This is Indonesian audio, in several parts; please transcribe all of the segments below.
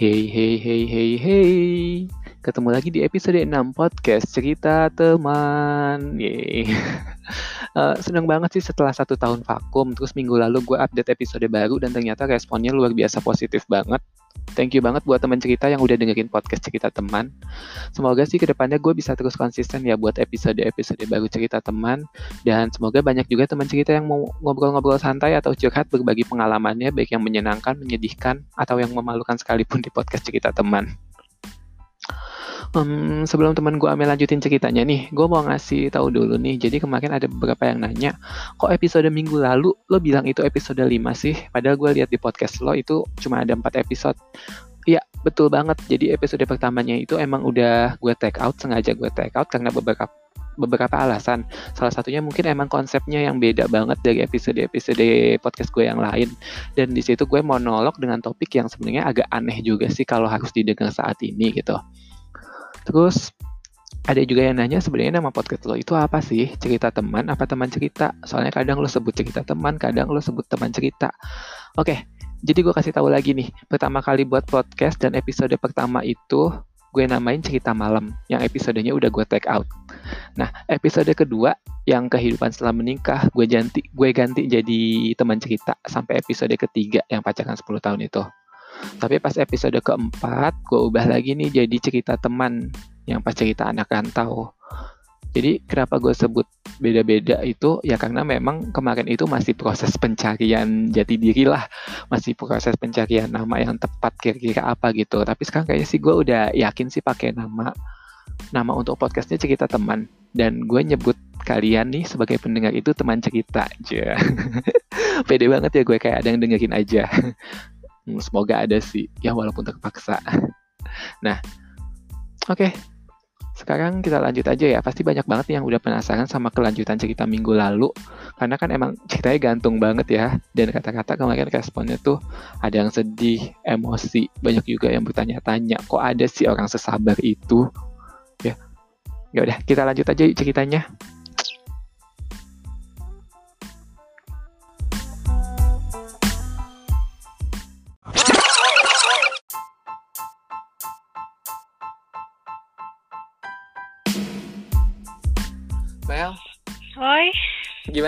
Hey hey hey hey hey. Ketemu lagi di episode 6 podcast cerita teman. Yeay uh, Seneng banget sih setelah satu tahun vakum Terus minggu lalu gue update episode baru Dan ternyata responnya luar biasa positif banget Thank you banget buat teman cerita yang udah dengerin podcast cerita teman. Semoga sih ke depannya gue bisa terus konsisten ya buat episode-episode baru cerita teman. Dan semoga banyak juga teman cerita yang mau ngobrol-ngobrol santai atau curhat berbagi pengalamannya baik yang menyenangkan, menyedihkan, atau yang memalukan sekalipun di podcast cerita teman. Um, sebelum teman gue Amel lanjutin ceritanya nih, gue mau ngasih tahu dulu nih. Jadi kemarin ada beberapa yang nanya, kok episode minggu lalu lo bilang itu episode 5 sih? Padahal gue lihat di podcast lo itu cuma ada 4 episode. Iya, betul banget. Jadi episode pertamanya itu emang udah gue take out, sengaja gue take out karena beberapa beberapa alasan. Salah satunya mungkin emang konsepnya yang beda banget dari episode-episode podcast gue yang lain. Dan di situ gue monolog dengan topik yang sebenarnya agak aneh juga sih kalau harus didengar saat ini gitu. Terus ada juga yang nanya sebenarnya nama podcast lo itu apa sih? Cerita teman apa teman cerita? Soalnya kadang lo sebut cerita teman, kadang lo sebut teman cerita. Oke, jadi gue kasih tahu lagi nih. Pertama kali buat podcast dan episode pertama itu gue namain cerita malam yang episodenya udah gue take out. Nah, episode kedua yang kehidupan setelah menikah gue ganti gue ganti jadi teman cerita sampai episode ketiga yang pacaran 10 tahun itu. Tapi pas episode keempat, gue ubah lagi nih jadi cerita teman yang pas cerita anak rantau. Jadi kenapa gue sebut beda-beda itu ya karena memang kemarin itu masih proses pencarian jati diri lah, masih proses pencarian nama yang tepat kira-kira apa gitu. Tapi sekarang kayaknya sih gue udah yakin sih pakai nama nama untuk podcastnya cerita teman dan gue nyebut kalian nih sebagai pendengar itu teman cerita aja. Pede banget ya gue kayak ada yang dengerin aja. Hmm, semoga ada sih, ya walaupun terpaksa. Nah, oke. Okay. Sekarang kita lanjut aja ya. Pasti banyak banget yang udah penasaran sama kelanjutan cerita minggu lalu. Karena kan emang ceritanya gantung banget ya. Dan kata-kata kemarin responnya tuh ada yang sedih, emosi. Banyak juga yang bertanya-tanya, kok ada sih orang sesabar itu? Ya, ya udah kita lanjut aja ceritanya.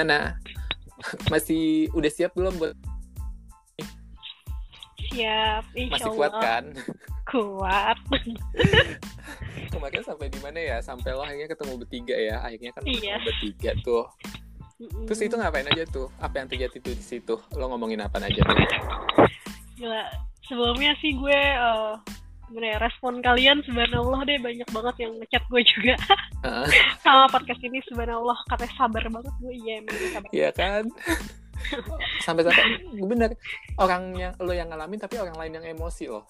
Gimana? Masih udah siap belum buat? Siap, insya Masih kuat kan? Kuat. Kemarin sampai di mana ya? Sampai lo akhirnya ketemu bertiga ya? Akhirnya kan iya. bertiga tuh. Terus itu ngapain aja tuh? Apa yang terjadi tuh di situ? Lo ngomongin apa aja tuh? Gila, sebelumnya sih gue uh, gimana ya respon kalian subhanallah deh banyak banget yang ngechat gue juga. Uh. sama podcast ini subhanallah katanya sabar banget gue iya emang sabar. Iya kan? Sampai sampai bener. Orang yang lo yang ngalamin tapi orang lain yang emosi loh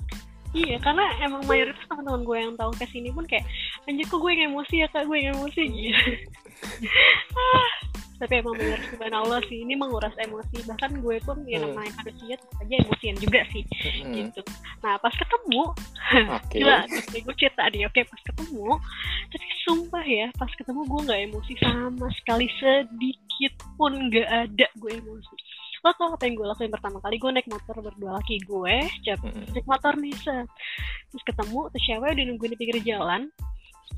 Iya, karena emang mayoritas teman-teman gue yang tahu kes ini pun kayak anjir kok gue yang emosi ya kak, gue yang emosi gitu. tapi emang benar subhanallah sih ini menguras emosi bahkan gue pun ya Hmm. namanya manusia tetap aja emosian juga sih Mm-mm. gitu nah pas ketemu Oke. gila gue cerita nih oke pas ketemu tapi sumpah ya pas ketemu gue nggak emosi sama sekali sedikit pun nggak ada gue emosi lo tau apa yang gue lakuin pertama kali? Gue naik motor berdua laki gue cep naik motor nih set. Terus ketemu tuh cewek udah nungguin di pinggir jalan.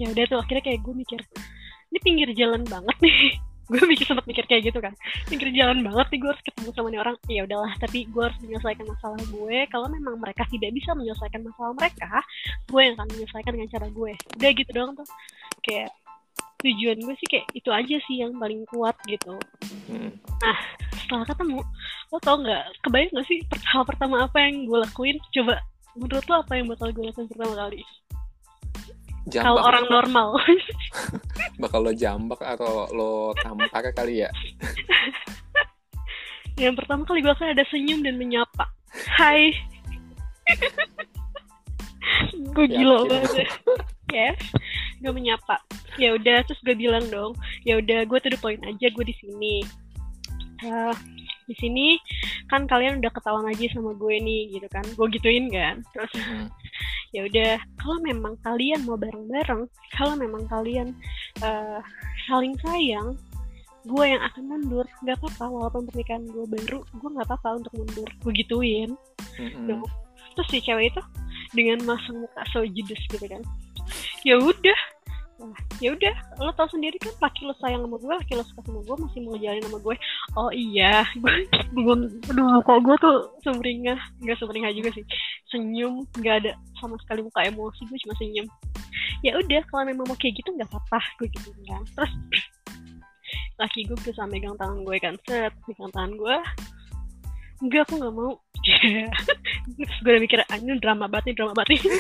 Ya udah tuh akhirnya kayak gue mikir ini pinggir jalan banget nih. Gue mikir sempat mikir kayak gitu kan. Pinggir jalan banget nih gue harus ketemu sama nih orang. Ya udahlah tapi gue harus menyelesaikan masalah gue. Kalau memang mereka tidak bisa menyelesaikan masalah mereka gue yang akan menyelesaikan dengan cara gue. Udah gitu doang tuh. Kayak tujuan gue sih kayak itu aja sih yang paling kuat gitu Mm. setelah ketemu lo tau nggak kebayang nggak sih hal pertama apa yang gue lakuin coba menurut lo apa yang bakal gue lakuin pertama kali kalau Jambak. orang normal Bakal lo jambak atau lo tampar kali ya? yang pertama kali gue akan ada senyum dan menyapa hai gue gila banget ya. Gue menyapa. Ya udah terus gue bilang dong ya udah gue tuh poin aja gue di sini. Eh, di sini kan kalian udah ketahuan aja sama gue nih gitu kan. Gue gituin kan. Terus Mm. ya udah kalau memang kalian mau bareng-bareng kalau memang kalian eh, saling sayang gue yang akan mundur. Nggak apa-apa walaupun pernikahan gue baru gue nggak apa-apa untuk mundur. Gue gituin. Dong. terus si cewek itu dengan masang muka so judes gitu kan. Ya udah Ya udah. Lo tau sendiri kan laki lo sayang sama gue laki lo suka sama gue masih mau ngejalanin sama gue. Oh iya. Gue belum aduh kok gue tuh sumringah. Nggak sumringah juga sih. Senyum nggak ada sama sekali muka emosi gue cuma senyum. Ya udah kalau memang mau kayak gitu nggak apa-apa. Gue gitu kan. Terus laki gue berusaha megang tangan gue kan. Set megang tangan gue enggak aku nggak mau. Terus gue udah mikir anjir drama banget drama banget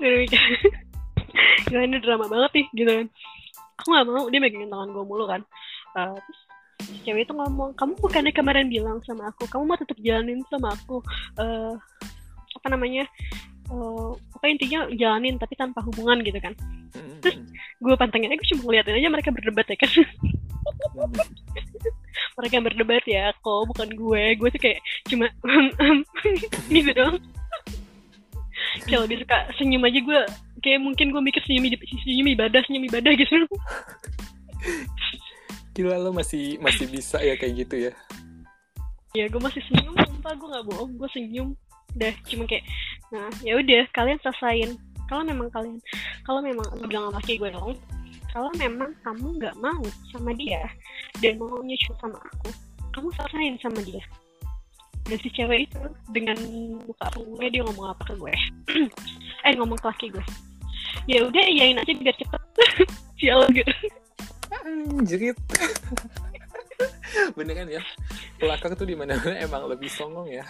gak ini drama banget nih gitu kan. Aku gak mau dia megangin tangan gue mulu kan. Uh, terus si cewek itu ngomong kamu bukannya kemarin bilang sama aku kamu mau tetap jalanin sama aku uh, apa namanya uh, pokoknya intinya jalanin tapi tanpa hubungan gitu kan. Terus gue pantengin aja gue cuma ngeliatin aja mereka berdebat ya kan. Mereka berdebat ya kok bukan gue. Gue tuh kayak cuma gitu dong kayak lebih suka senyum aja gue kayak mungkin gue mikir senyum senyum ibadah senyum ibadah gitu. Gila lo masih masih bisa ya kayak gitu ya? Ya gue masih senyum sumpah gue nggak bohong gue senyum. Udah cuma kayak nah ya udah kalian selesain kalau memang kalian kalau memang gue bilang sama gue dong kalau memang kamu nggak mau sama dia dan mau nyusul sama aku kamu selesain sama dia dan si cewek itu dengan buka punggungnya dia ngomong apa ke gue? Eh ngomong ke laki gue. Ya udah iyain aja biar cepet. Sial gitu. Anjrit. Bener kan ya? Pelakar tuh di mana emang lebih songong ya.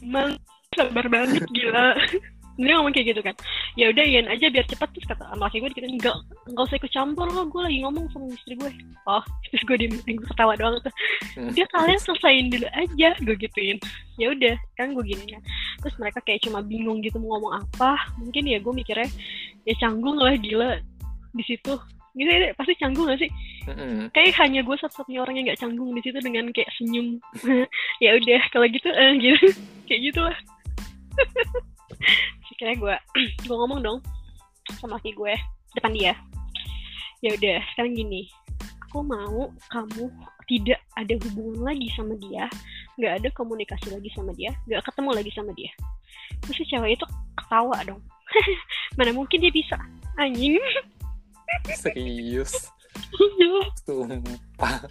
Emang sabar banget gila dia ngomong kayak gitu kan. Ya udah iyain aja biar cepet terus kata sama laki gue dikit enggak enggak usah ikut campur. Lo gue lagi ngomong sama istri gue. Oh terus gue di gue ketawa doang tuh. Dia kalian selesaiin dulu aja gue gituin. Ya udah kan gue gini kan. Terus mereka kayak cuma bingung gitu mau ngomong apa. Mungkin ya gue mikirnya ya canggung lah gila. Di situ. Gitu ya, pasti canggung gak sih? Kayak hanya gue satu-satunya orang yang gak canggung di situ dengan kayak senyum. Ya udah kalau gitu eh, gitu. Kayak gitu kira gue gue ngomong dong sama laki gue depan dia. Ya udah sekarang gini. Aku mau kamu tidak ada hubungan lagi sama dia nggak ada komunikasi lagi sama dia nggak ketemu lagi sama dia. Terus si cewek itu ketawa dong. Mana mungkin dia bisa? Anjing. Serius? Iya. Sumpah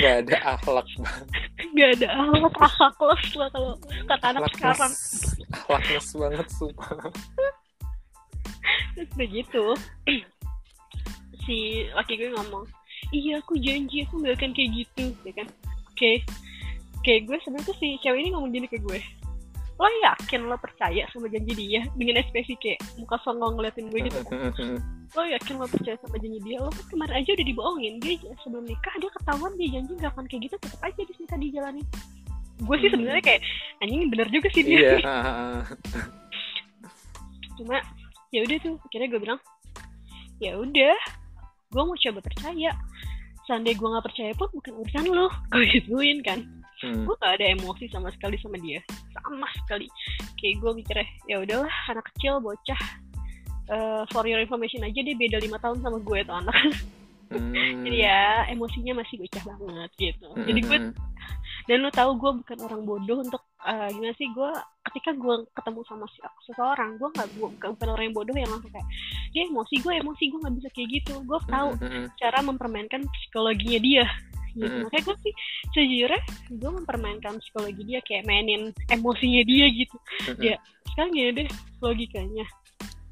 Gak ada akhlak. Banget Gak ada akhlak akhlak lah kalau kata anak sekarang. Akhlakness banget sumpah. Terus begitu. Si laki gue ngomong Iya aku janji aku gak akan kayak gitu ya kan. Oke. Okay. Kayak gue sebenarnya tuh si cewek ini ngomong gini ke gue Lo yakin lo percaya sama janji dia? Dengan ekspresi kayak muka songong ngeliatin gue gitu. Kan lo yakin lo percaya sama janji dia? Lo kan kemarin aja udah dibohongin. Dia sebelum nikah dia ketahuan dia janji gak akan kayak gitu tetap aja di dijalanin. Gue sih sebenarnya kayak anjing bener juga sih dia. Iya. Cuma ya udah tuh akhirnya gue bilang ya udah gue mau coba percaya. Seandainya gue nggak percaya pun bukan urusan lo. Gue gituin kan Hmm. gue gak ada emosi sama sekali sama dia sama sekali kayak gue mikirnya ya udahlah anak kecil bocah uh, for your information aja dia beda lima tahun sama gue tuh anak Hmm. jadi ya emosinya masih bocah banget gitu jadi gue Hmm. dan lu tahu gue bukan orang bodoh untuk uh, gimana sih gue ketika gue ketemu sama si- seseorang gue nggak gue bukan, orang yang bodoh yang langsung kayak dia emosi gue emosi gue nggak bisa kayak gitu gue tahu Hmm. cara mempermainkan psikologinya dia gitu. Mm-mm. makanya gue sih sejujurnya gue mempermainkan psikologi dia kayak mainin emosinya dia gitu. Hmm. ya sekarang gini deh logikanya.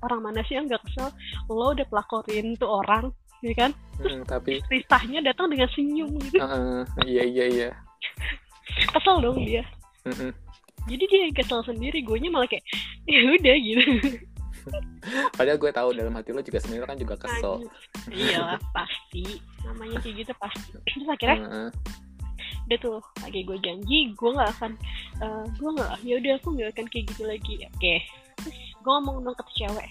Orang mana sih yang nggak kesel? Lo udah pelakorin tuh orang ya kan? Hmm, tapi Ristahnya datang dengan senyum gitu. Uh, iya iya iya. Kesel dong dia. Hmm. jadi dia yang kesel sendiri gue malah kayak ya udah gitu padahal gue tahu dalam hati lo juga sebenarnya kan juga kesel. Iyalah pasti. Namanya kayak gitu pasti. Terus akhirnya? Heeh. udah tuh lagi gue janji gue nggak akan eh, gue nggak ya udah aku nggak akan kayak gitu lagi. Oke. Terus gue ngomong dong ke cewek.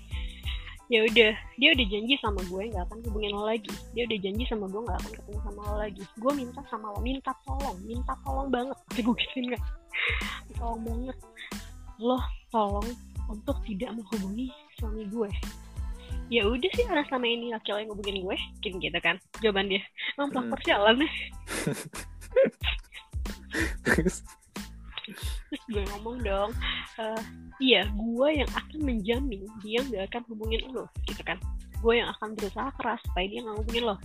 Ya udah dia udah janji sama gue nggak akan hubungin lo lagi. Dia udah janji sama gue nggak akan ketemu sama lo lagi. Gue minta sama lo minta tolong minta tolong banget. Gue gituin kan tolong banget. Lo tolong untuk tidak menghubungi suami gue. Ya udah sih karena selama ini laki lo yang ngehubungin gue gitu gitu kan jawaban dia. Emang pelakor jalan ya Terus, terus gue ngomong dong "Eh, iya gue yang akan menjamin dia nggak akan hubungin lo gitu kan. Gue yang akan berusaha keras supaya dia nggak hubungin lo.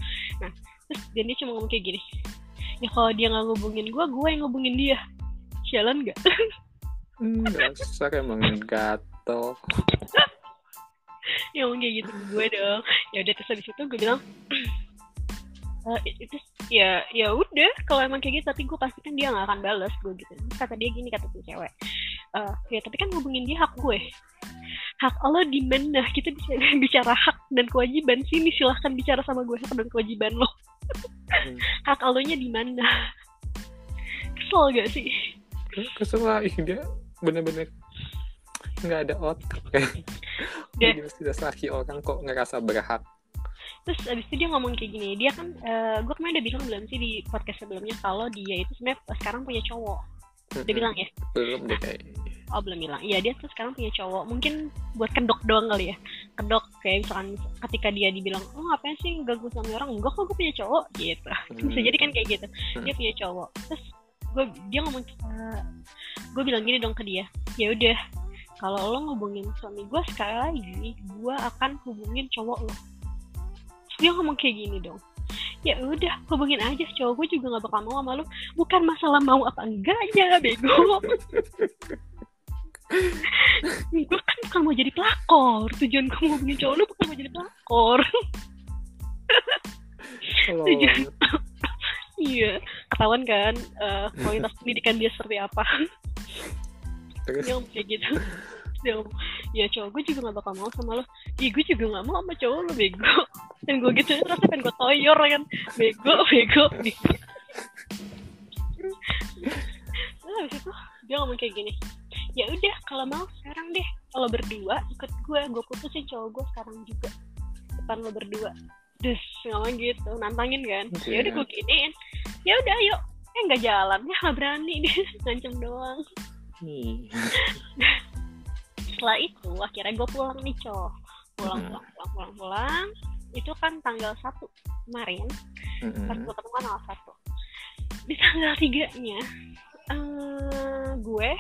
Nah terus dan dia cuma ngomong kayak gini ya kalau dia nggak ngubungin gue gue yang ngubungin dia. Jalan nggak? Hmm, dasar emang gatel. ya kayak gitu ke gue dong. Ya udah terus habis itu gue bilang "Eh, itu ya ya udah kalau emang kayak gitu tapi gue pastikan dia nggak akan balas gue gitu. Terus kata dia gini kata tuh cewek "Eh, ya tapi kan ngubungin dia hak gue. Hak Allah di mana? Kita bisa bicara hak dan kewajiban sini silahkan bicara sama gue hak dan kewajiban lo. Hmm. hak Allahnya di mana? Kesel gak sih? Kesel lah, dia bener-bener nggak ada otak. Ya. Dia- sudah laki orang kok ngerasa berhak. terus abis itu dia ngomong kayak gini dia kan gue kemarin udah bilang belum sih di podcast sebelumnya kalau dia itu sebenarnya sekarang punya cowok. Udah bilang ya. Belum deh kayak. Oh belum bilang. Iya dia tuh sekarang punya cowok. Mungkin buat kedok doang kali ya. Kedok kayak misalkan ketika dia dibilang oh ngapain sih ganggu sama orang? Enggak kok gue punya cowok? Gitu. Bisa jadi kan kayak gitu. Dia punya cowok. Terus gue dia ngomong gue bilang gini dong ke dia. Ya udah kalau lo ngubungin suami gue sekali lagi gue akan hubungin cowok lo. Terus dia ngomong kayak gini dong. Ya udah hubungin aja cowok gue juga gak bakal mau sama lo. Bukan masalah mau apa enggaknya bego. Gue kan bukan mau jadi pelakor. Tujuan gue mau hubungin cowok lo bukan mau jadi pelakor. Tujuan iya ketahuan kan eh, kualitas pendidikan dia seperti apa Ngomong kayak gitu. Ngomong ya cowok gue juga gak bakal mau sama lo. Ih gue juga gak mau sama cowok lo bego. Dan gue gitu terus pengen gue toyor kan. Bego bego bego. Terus habis itu dia ngomong kayak gini. Ya udah kalau mau sekarang deh. Kalau berdua ikut gue gue putusin cowok gue sekarang juga. Depan lo berdua. Terus ngomong gitu nantangin kan. Ya udah gue giniin. Ya udah ayo. Eh nggak jalan. Ya nggak berani dia ngancem doang nih. setelah itu akhirnya gue pulang nih cowok pulang Hmm. pulang pulang pulang pulang. Itu kan tanggal satu kemarin. Pas Mm-mm. gue ketemu tanggal satu. Di tanggal tiganya eh gue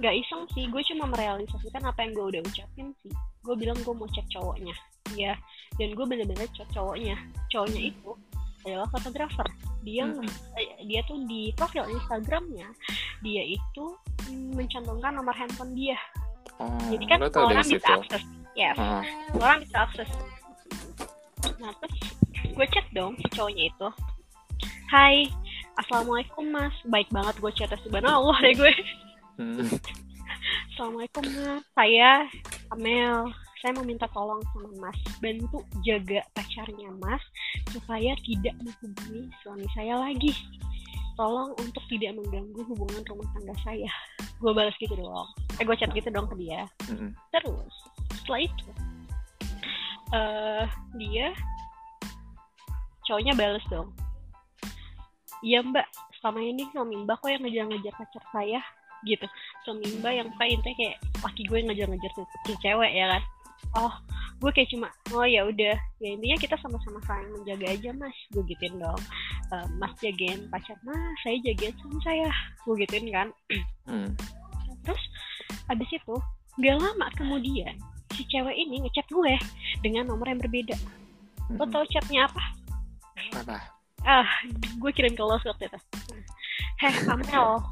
nggak iseng sih. Gue cuma merealisasikan apa yang gue udah ucapin sih. Gue bilang gue mau cek cowoknya. Ya dan gue bener-bener cek cowoknya. Cowoknya itu adalah fotografer. Dia Mm-mm. eh, dia tuh di profil Instagramnya. Dia itu mencantumkan nomor handphone dia. Oh, jadi kan tau orang bisa akses. Ya orang bisa akses. Nah terus gue chat dong si cowoknya itu. Hai Assalamualaikum mas. Baik banget gue chat subhanallah deh gue. Hmm. Assalamualaikum mas. Saya Amel. Saya mau minta tolong sama mas. Bantu jaga pacarnya mas Supaya tidak menghubungi suami saya lagi Tolong untuk tidak mengganggu hubungan rumah tangga saya Gue balas gitu dong Eh gue chat gitu dong ke dia Mm-mm. Terus setelah itu eh dia cowoknya bales dong. Iya mbak, selama ini suami mbak kok yang ngejar-ngejar pacar saya gitu. Suami mbak yang kayak intinya kayak laki gue yang ngejar-ngejar tuh cewek ya kan. Oh, gue kayak cuma oh ya udah ya intinya kita sama-sama saling menjaga aja mas gue gituin dong Eh, mas jagain pacar mas saya jagain suami saya gue gituin kan Hmm. Terus abis itu gak lama kemudian si cewek ini ngechat gue dengan nomor yang berbeda. Lo Mm-mm. tau chatnya apa? Apa? Ah, gue kirim ke lo waktu itu. Heh, Amel,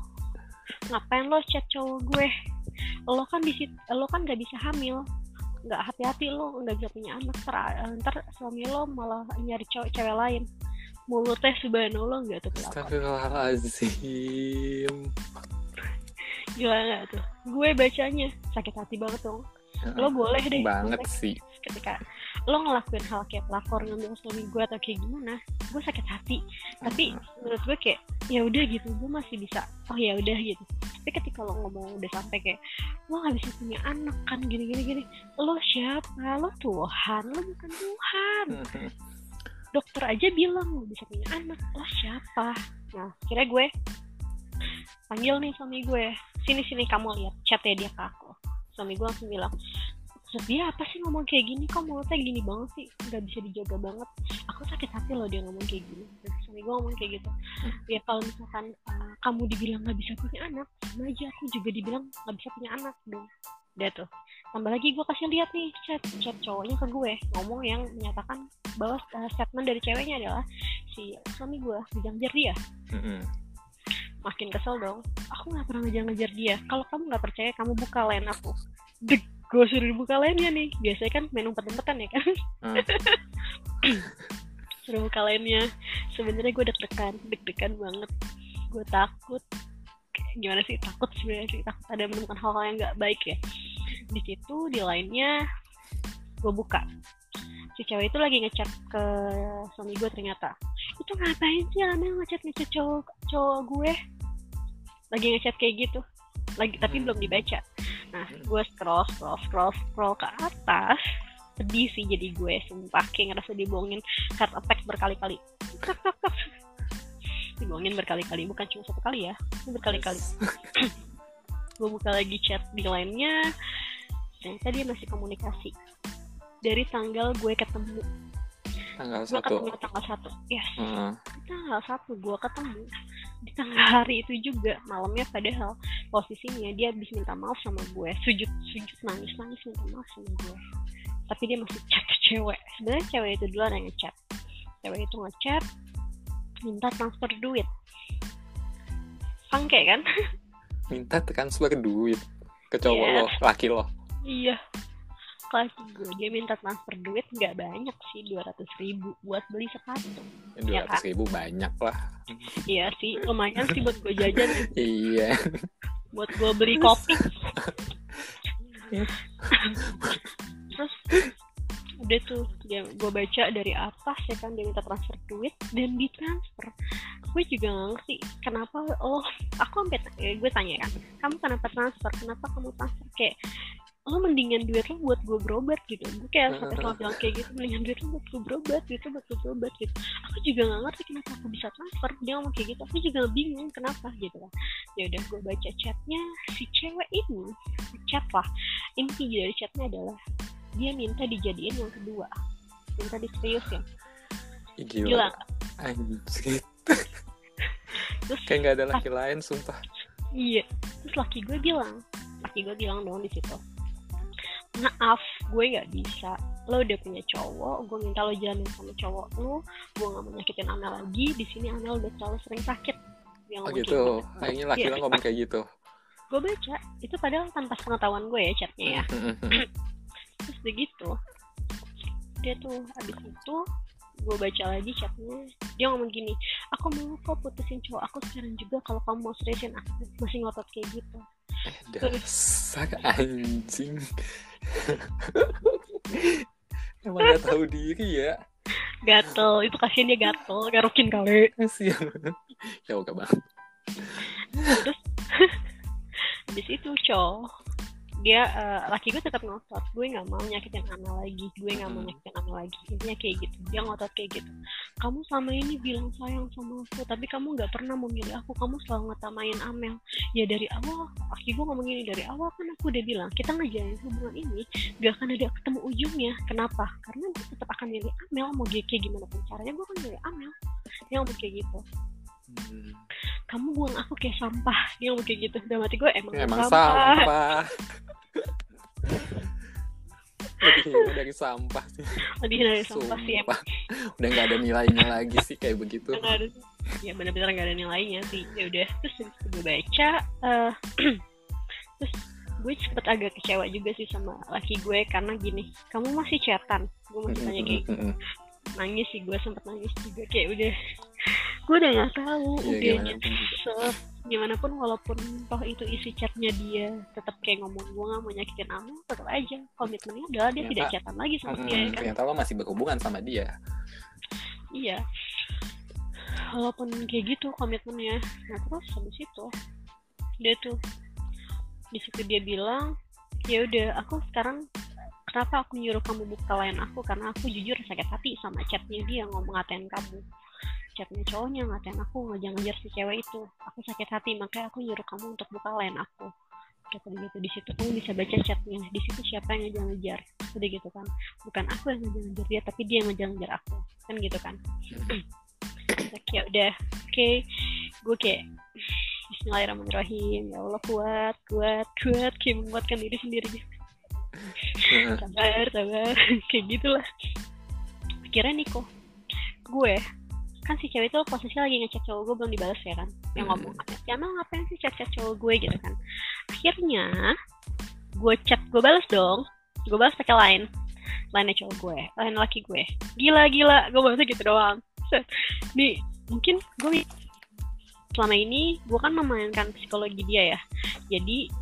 ngapain lo chat cowok gue? Lo kan di lo kan gak bisa hamil, nggak hati-hati lo nggak bisa punya anak. Ntar, ntar suami lo malah nyari cowok cewek lain. Mulutnya subhanallah nggak tuh. Astagfirullahaladzim. Gila nggak tuh? Gue bacanya sakit hati banget dong. Lo boleh deh banget sih. ketika lo ngelakuin hal kayak pelakor ngambil suami gue atau kayak gimana gue sakit hati. Tapi menurut gue kayak ya udah gitu gue masih bisa oh ya udah gitu. Tapi ketika lo ngomong udah sampai kayak lo gak bisa punya anak kan gini gini gini lo siapa? Lo Tuhan? Lo bukan Tuhan. Dokter aja bilang lo bisa punya anak lo siapa? Nah kira gue panggil nih suami gue. Sini sini kamu lihat chatnya dia ke aku. Suami gue langsung bilang dia apa sih ngomong kayak gini? Kok mulutnya gini banget sih? Nggak bisa dijaga banget. Aku sakit hati loh dia ngomong kayak gini. Terus suami gue ngomong kayak gitu. Ya kalau misalkan uh, kamu dibilang nggak bisa punya anak sama aja aku juga dibilang nggak bisa punya anak dong dia tuh. Tambah lagi gue kasih lihat nih chat chat cowoknya ke gue. Ngomong yang menyatakan bahwa uh, statement dari ceweknya adalah si suami gue ngejar dia. Makin kesel dong. Aku nggak pernah ngejar-ngejar dia. Kalau kamu nggak percaya kamu buka line aku. Deg gue suruh dibuka line nih. Biasanya kan main umpet-umpetan ya kan? Hmm. suruh buka line sebenarnya gue deg-degan deg-degan banget. Gue takut. Gimana sih? Takut sebenarnya sih. Takut ada menemukan hal-hal yang nggak baik ya. Di situ di lainnya gue buka. Si cewek itu lagi ngechat ke suami gue ternyata. Itu ngapain sih Amel ngechat ngechat cowok cowok gue? Lagi ngechat kayak gitu. Lagi tapi Hmm. belum dibaca nah gue scroll scroll scroll scroll ke atas. Sedih sih jadi gue sumpah. Kayak ngerasa dibohongin heart attack berkali-kali. Dibohongin berkali-kali. Bukan cuma satu kali ya. Ini berkali-kali. Gue buka lagi chat di lainnya ternyata dia masih komunikasi. Dari tanggal gue ketemu tanggal gue satu. ketemu tanggal satu. Yes Heeh. di tanggal satu gue ketemu. Di tanggal hari itu juga malamnya padahal posisinya dia habis minta maaf sama gue. Sujud sujud nangis nangis minta maaf sama gue. Tapi dia masih chat ke cewek. Sebenarnya cewek itu duluan yang ngechat. Cewek itu ngechat minta transfer duit. Sangke kan? Minta transfer duit ke cowok Yes. lo laki lo? Iya kelas gue dia minta transfer duit nggak banyak sih dua ratus ribu buat beli sepatu. Dua Ya, ratus ribu banyak lah. Iya sih lumayan sih buat gue jajan. Iya. Buat gue beli kopi. Terus udah tuh dia gue baca dari atas ya kan dia minta transfer duit dan ditransfer. Gue juga gak ngerti kenapa oh aku sampai eh, gue tanya kan kamu kenapa transfer? Kenapa kamu transfer? Kayak lo mendingan duit lo buat gue berobat gitu. Gue kayak sampai selalu bilang kayak gitu mendingan duit lo buat gue berobat gitu buat gue berobat gitu. Aku juga gak ngerti kenapa aku bisa transfer. Dia ngomong kayak gitu aku juga bingung kenapa gitu. Kan ya udah gue baca chatnya si cewek ini chat lah. Inti dari chatnya adalah dia minta dijadiin yang kedua. Minta diseriusin Ih, gila. Gila. Anjir terus kayak nggak ada laki lain sumpah. Iya. Terus laki gue bilang laki gue bilang dong di situ maaf gue nggak bisa. Lo udah punya cowok gue minta lo jalanin sama cowok lo. Gue nggak mau nyakitin Amel lagi. Di sini Amel udah terlalu sering sakit. Dia oh gitu. akhirnya laki lo ngomong kayak gitu. Gue baca. Itu padahal tanpa pengetahuan gue ya chatnya ya. Terus begitu dia tuh abis itu gue baca lagi chatnya. Dia ngomong gini aku mau kok putusin cowok aku sekarang juga kalau kamu mau seriusin aku. Masih ngotot kayak gitu. Dasar anjing emang gak tahu diri ya. Gatel itu kasihan dia gatel garukin kali. Kasihan. Ya oke banget habis itu cowok dia eh, laki gue tetap ngotot. Gue nggak mau nyakitin Amel lagi. Gue nggak mau Hmm. nyakitin Amel lagi. Intinya kayak gitu. Dia ngotot kayak gitu. Kamu selama ini bilang sayang sama aku tapi kamu nggak pernah memilih aku. Kamu selalu ngetamain Amel. Ya dari awal laki gue ngomong gini dari awal kan aku udah bilang kita ngejalin hubungan ini gak akan ada ketemu ujungnya. Kenapa? Karena gue tetap akan milih Amel. Mau dia kayak gimana pun caranya gue akan milih Amel. Dia ngomong kayak gitu. Hmm. Kamu buang aku kayak sampah. Dia ngomong kayak gitu. Udah mati gue emang, emang sampah. sampah. Lebih hina dari sampah sih. Lebih dari sampah sih emang. Udah nggak ada nilainya lagi sih kayak begitu. Ada ya benar-benar nggak ada nilainya sih. Ya udah terus gue baca eh, terus gue sempet agak kecewa juga sih sama laki gue karena gini kamu masih chatan? Gue masih tanya kayak gitu. Nangis sih gue sempet nangis juga kayak udah gue udah nggak tahu Iya, udah gimana pun gimana walaupun toh itu isi chatnya dia tetap kayak ngomong gue nggak mau nyakitin Amel tetap aja komitmennya adalah dia Ternyata- tidak chatan lagi sama dia ya Mm-mm. kan ternyata lo masih berhubungan sama dia Iya. Walaupun kayak gitu komitmennya. Nah terus habis itu dia tuh di situ dia bilang ya udah aku sekarang kenapa aku nyuruh kamu buka line aku karena aku jujur sakit hati sama chatnya dia ngomong ngatain kamu chatnya cowoknya ngatain aku ngejar-ngejar si cewek itu. Aku sakit hati makanya aku nyuruh kamu untuk buka line aku. Kata gitu di situ kamu bisa baca chatnya. Di situ siapa yang ngejar-ngejar udah gitu kan. Bukan aku yang ngejar-ngejar dia tapi dia yang ngejar-ngejar aku. Kan gitu kan. Oke ya udah oke. Gue kayak Bismillahirrahmanirrahim. Ya Allah kuat kuat kuat. Kayak menguatkan diri sendiri. Sabar sabar. Kayak gitulah. Akhirnya Niko gue kan si cewek itu posisi lagi ngechat cowok gue belum dibalas ya kan? Yang Hmm. ngomong ya emang ngapain sih chat chat cowok gue gitu kan. Akhirnya gue chat gue balas dong. Gue balas pakai line. Line cowok gue line laki gue. Gila gila. Gue balasnya gitu doang. Nih mungkin gue selama ini gue kan memainkan psikologi dia ya. Jadi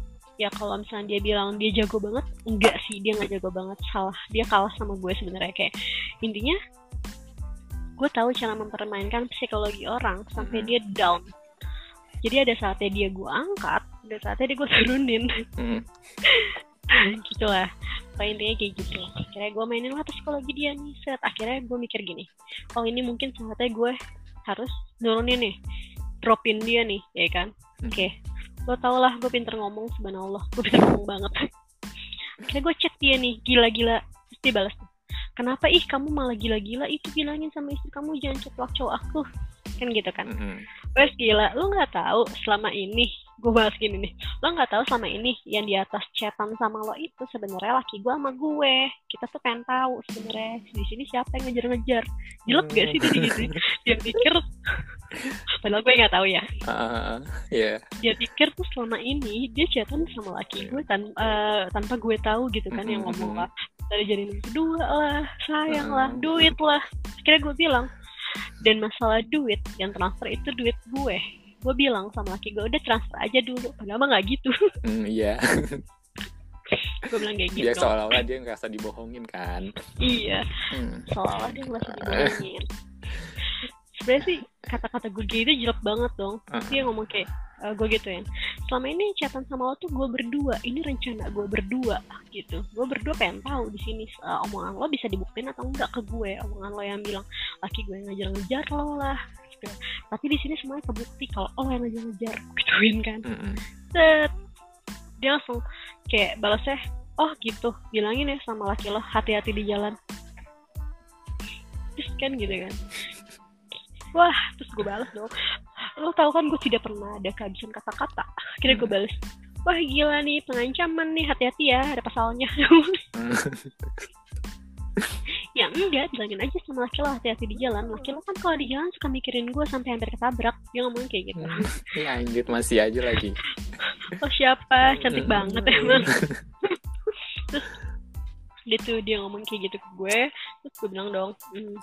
ya kalau misalnya dia bilang dia jago banget enggak sih. Dia nggak jago banget. Salah. Dia kalah sama gue sebenarnya. Kayak intinya gue tahu cara mempermainkan psikologi orang sampai Mhm. dia down. Jadi ada saatnya dia gue angkat ada saatnya dia gue turunin. Hmm. gitu lah Pokoknya intinya kayak gitu. Akhirnya gue mainin lah psikologi dia nih set. Akhirnya gue mikir gini oh ini mungkin saatnya gue harus nurunin nih dropin dia nih ya kan? Oke. Lo tau lah gue pinter ngomong subhanallah. Gue pinter ngomong banget. Akhirnya gue chat dia nih gila-gila. Terus dia balas tuh kenapa ih kamu malah gila-gila itu bilangin sama istri kamu jangan ceplok cowok aku kan gitu kan Hmm. Wes gila, lu nggak tahu selama ini gue bahas gini nih, lo nggak tahu selama ini yang di atas chatan sama lo itu sebenarnya laki gue sama gue. Kita tuh pengen tahu sebenarnya di sini siapa yang ngejar-ngejar. Jelek gak sih dia gitu? Dia pikir, padahal gue nggak tahu ya. Ah, ya. Dia pikir tuh selama ini dia chatan sama laki gue tan eh, tanpa gue tahu gitu kan yang ngomong lah. Dari jadi nomor kedua lah, sayang lah, Mm. duit lah. Akhirnya gue bilang, dan masalah duit yang transfer itu duit gue gue bilang sama laki gue udah transfer aja dulu. Padahal mah nggak gitu. Hmm, iya. gue bilang kayak gitu. Dia seolah-olah dia ngerasa dibohongin kan. iya. Hmm. seolah dia usah dibohongin. Sebenarnya sih kata-kata gue gitu jelek banget dong. Ah. dia ngomong kayak eh, gue gituin selama ini chatan sama lo tuh gue berdua ini rencana gue berdua gitu. Gue berdua pengen tahu di sini eh, omongan lo bisa dibuktiin atau enggak ke gue omongan lo yang bilang laki gue yang ngejar-ngejar lo lah gitu. tapi di sini semuanya kebukti kalau lo yang ngejar-ngejar gituin kan. Set. Dia langsung kayak balasnya oh gitu. Bilangin ya sama laki lo hati-hati di jalan. Terus kan gitu kan. Wah terus gue balas dong. Lo tau kan gue tidak pernah ada kehabisan kata-kata. Akhirnya gue balas wah gila nih pengancaman nih. Hati-hati ya ada pasalnya. ya enggak bilangin aja sama laki lo hati-hati di jalan. Laki lo kan kalau di jalan suka mikirin gue sampai hampir ketabrak dia ngomong kayak gitu. Ya anjir masih aja lagi. oh siapa? Cantik Hmm. banget emang. Terus dia tuh dia ngomong kayak gitu ke gue terus gue bilang dong hmm,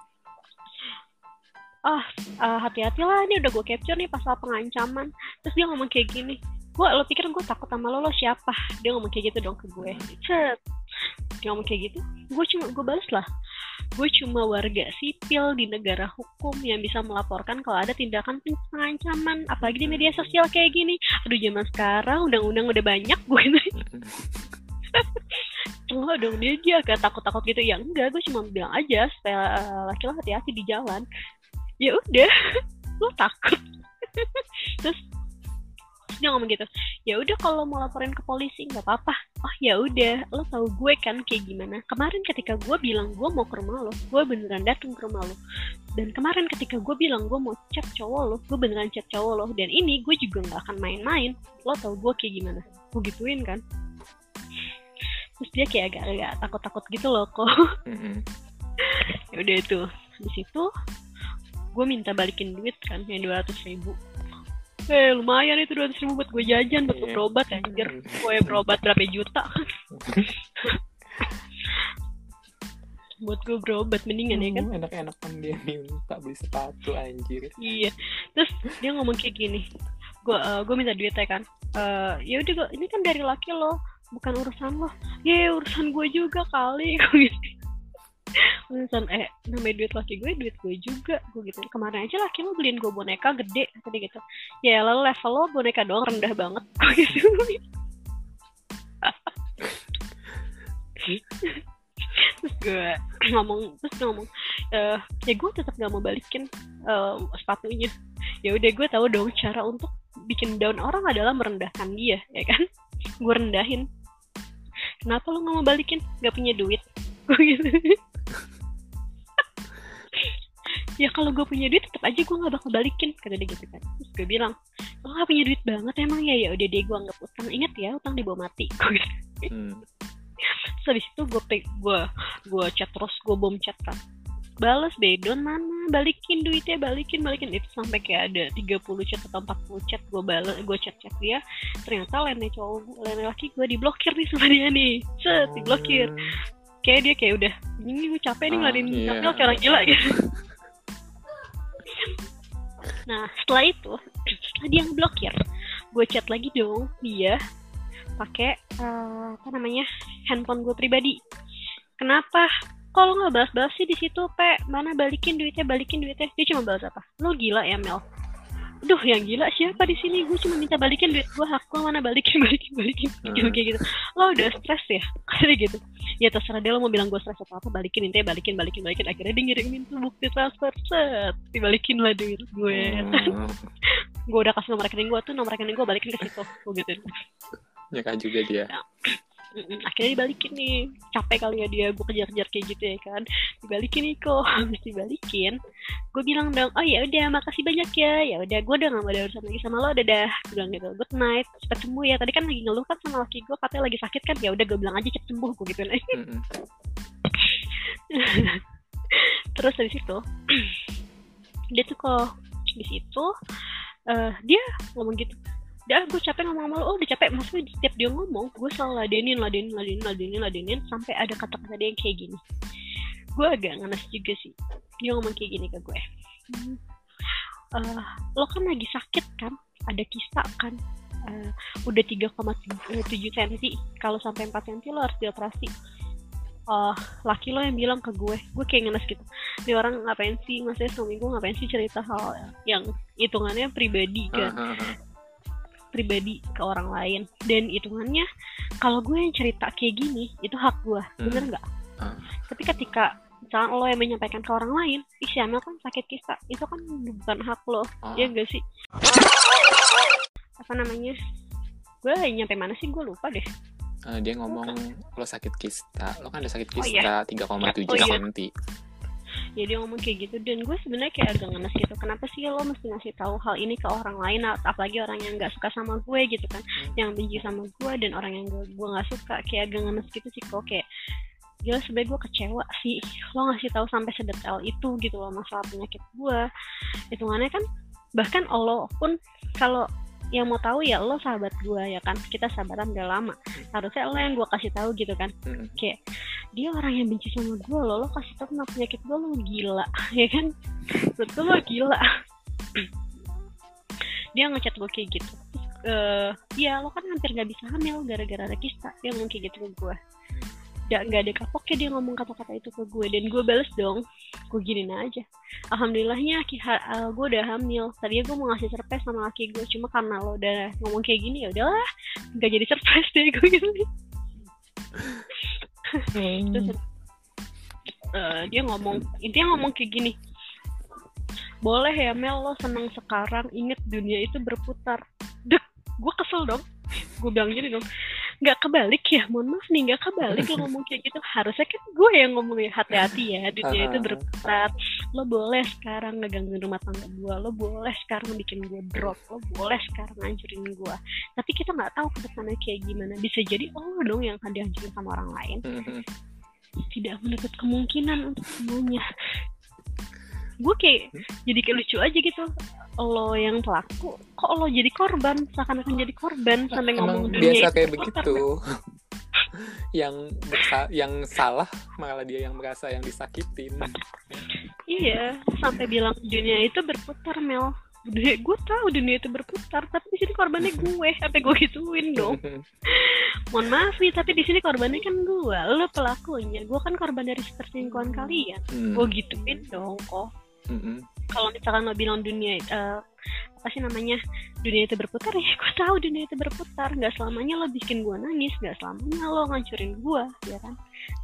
ah ah, hati-hatilah ini udah gue capture nih pasal pengancaman. Terus dia ngomong kayak gini gue lo pikir gue takut sama lo lo siapa? Dia ngomong kayak gitu dong ke gue. Set dia ngomong kayak gitu gue cuma gue balas lah. Gue cuma warga sipil di negara hukum yang bisa melaporkan kalau ada tindakan pengancaman apalagi di media sosial kayak gini. Aduh zaman sekarang undang-undang udah banyak gue enggak dong dia dia agak takut-takut gitu. Ya enggak gue cuma bilang aja supaya eh, laki lo hati-hati di jalan. Ya udah lo takut. Terus dia ngomong gitu. Ya udah kalau mau laporin ke polisi nggak apa-apa. Oh ya udah lo tahu gue kan kayak gimana. Kemarin ketika gue bilang gue mau ke rumah lo gue beneran datang ke rumah lo. Dan kemarin ketika gue bilang gue mau chat cowok lo gue beneran chat cowok lo. Dan ini gue juga nggak akan main-main. Lo tahu gue kayak gimana. Gue gituin kan. Terus dia kayak agak-agak takut-takut gitu loh kok. Hmm. ya udah itu. Di situ gue minta balikin duit kan yang dua ratus ribu eh lumayan itu dua ratus ribu buat gue jajan buat gue Iya. berobat anjir. Gue berobat berapa juta? Buat gue berobat mendingan ya kan? Hmm, Enak-enakan dia minta beli sepatu anjir. iya. Terus dia ngomong kayak gini. Gue gue minta duit ya kan. Eh ya udah ini kan dari laki lo bukan urusan lo. Ya urusan gue juga kali. Gue gitu urusan eh namanya duit laki gue duit gue juga. Gue gitu kemarin aja laki lo beliin gue boneka gede tadi gitu. Ya lalu level lo boneka doang rendah banget. Gue gitu. Terus gue ngomong terus ngomong eh ya gue tetap gak mau balikin eh, sepatunya. Ya udah gue tahu dong cara untuk bikin down orang adalah merendahkan dia ya kan? Gue rendahin. Kenapa lo nggak mau balikin? Nggak punya duit. Gue gitu ya kalau gue punya duit tetap aja gue nggak bakal balikin kata dia gitu kan. Terus gue bilang lo nggak punya duit banget emang ya. Ya udah deh gue anggap utang. Ingat ya utang dibawa mati. Gue. Hmm. terus habis itu gue gue gue chat terus gue bom chat kan balas bedon mana? Balikin duitnya balikin balikin. Itu sampai kayak ada 30 chat atau 40 chat gue balas gue chat chat dia. Ternyata lainnya cowok lainnya laki gue diblokir nih sama dia nih. Set diblokir. Kayak dia kayak udah ini gue capek nih Ah, ngelarin capek kayak orang gila. gitu nah setelah itu setelah dia ngeblokir. Gue chat lagi dong dia pakai eh, apa namanya handphone gue pribadi. Kenapa? Kalau nggak balas-balas sih di situ pe? Mana balikin duitnya? Balikin duitnya. Dia cuma balas apa? Lo gila ya Mel Duh, yang gila siapa di sini? Gue cuma minta balikin duit gue, hak gue mana balikin, balikin, balikin, Hmm. kayak gitu. Lo udah stres ya? Kayak gitu. Ya terserah dia lo mau bilang gue stres atau apa, balikin intinya balikin, balikin, balikin. Akhirnya dia ngirimin tuh bukti transfer, set, dibalikin lah duit gue. Oh, gue udah kasih nomor rekening gue tuh, nomor rekening gue balikin ke situ, gue gitu. nyeka juga dia. Akhirnya dibalikin nih. Capek kali ya dia gue kejar-kejar kayak gitu ya kan. Dibalikin nih kok. Habis dibalikin gue bilang dong oh ya udah makasih banyak ya. Ya udah gue udah gak mau ada urusan lagi sama lo dadah. Gue bilang gitu good night. Cepet sembuh ya. Tadi kan lagi ngeluh kan sama laki gue katanya lagi sakit kan. Ya udah gue bilang aja cepet sembuh gue gitu Mm-mm. terus dari situ dia tuh kok di situ eh, dia ngomong gitu udah gue capek ngomong sama lo oh udah capek. Maksudnya setiap dia ngomong gue selalu ladenin ladenin ladenin ladenin ladenin sampai ada kata-kata dia yang kayak gini. Gue agak ngenes juga sih. Dia ngomong kayak gini ke gue. "Hmm, eh, lo kan lagi sakit kan? Ada kista kan? Eh, udah 3,7 cm kalau sampai 4 cm lo harus dioperasi. Eh laki lo yang bilang ke gue. Gue kayak ngenes gitu. Ini orang ngapain sih? Maksudnya suami gue ngapain sih cerita hal yang hitungannya pribadi kan? Ah, ah. Pribadi ke orang lain. Dan hitungannya kalau gue yang cerita kayak gini itu hak gue. Bener nggak? Ah. tapi ketika misalnya lo yang menyampaikan ke orang lain ih si Amel kan sakit kista. Itu kan bukan hak lo. Ah. ya enggak sih? Apa namanya? Gue nyampe mana sih? Gue lupa deh. Ah, dia ngomong lo sakit kista, lo kan ada sakit Oh, iya. kista 3,7 Oh, iya. cm. Ya dia ngomong kayak gitu. Dan gue sebenarnya kayak agak ngenes gitu kenapa sih lo mesti ngasih tahu hal ini ke orang lain ap- apalagi orang yang nggak suka sama gue gitu kan. Yang benci sama gue dan orang yang gue gue nggak suka. Kayak agak ngenes gitu sih kok. Kayak gila sebenernya gue kecewa sih. Lo ngasih tahu sampai sedetail itu gitu loh masalah penyakit gue. Hitungannya kan bahkan lo pun kalau yang mau tahu ya lo sahabat gue ya kan. Kita sahabatan udah lama. Harusnya lo yang gue kasih tahu gitu kan. Mm. kayak dia orang yang benci sama gue lo lo kasih tau tentang penyakit gue lo gila ya kan? Betul lo gila. Dia ngechat gue kayak gitu. Terus, eh ya lo kan hampir gak bisa hamil gara-gara ada kista dia ngomong kayak gitu ke gue gak, gak ada kapoknya dia ngomong kata-kata itu ke gue dan gue bales dong. Gue giniin aja. Alhamdulillahnya ha- eh, gue udah hamil. Tadinya gue mau ngasih surprise sama laki gue cuma karena lo udah ngomong kayak gini ya udahlah. Gak jadi surprise deh gue gitu terus eh, dia ngomong intinya ngomong kayak gini boleh ya Mel lo seneng sekarang inget dunia itu berputar. Dek gue kesel dong. Gue bilang gini dong nggak kebalik ya mohon maaf nih nggak kebalik lo ngomong kayak gitu. Harusnya kan gue yang ngomong hati-hati ya dunia itu berputar. Lo boleh sekarang ngegangguin rumah tangga gue lo boleh sekarang bikin gue drop lo boleh sekarang ngancurin gue tapi kita nggak tahu ke depannya kayak gimana. Bisa jadi lo dong yang akan dihancurin sama orang lain. Mm-mm. tidak menutup kemungkinan untuk semuanya gue kayak jadi kayak lucu aja gitu. Lo yang pelaku kok lo jadi korban? Seakan-akan jadi korban sampai ngomong Emang dunia biasa kayak begitu. yang bersa- yang salah malah dia yang merasa yang disakitin. iya sampai bilang dunia itu berputar Mel. Dunia gue tahu dunia itu berputar tapi di sini korbannya gue. Sampai gue gituin dong? Mohon maaf nih tapi di sini korbannya kan gue lo pelakunya gue kan korban dari perselingkuhan kalian. Hmm. gue gituin dong kok Mm-mm. kalau misalkan lo bilang dunia eh, apa sih namanya? Dunia itu berputar ya gue tahu dunia itu berputar. Nggak selamanya lo bikin gue nangis nggak selamanya lo ngancurin gue ya kan?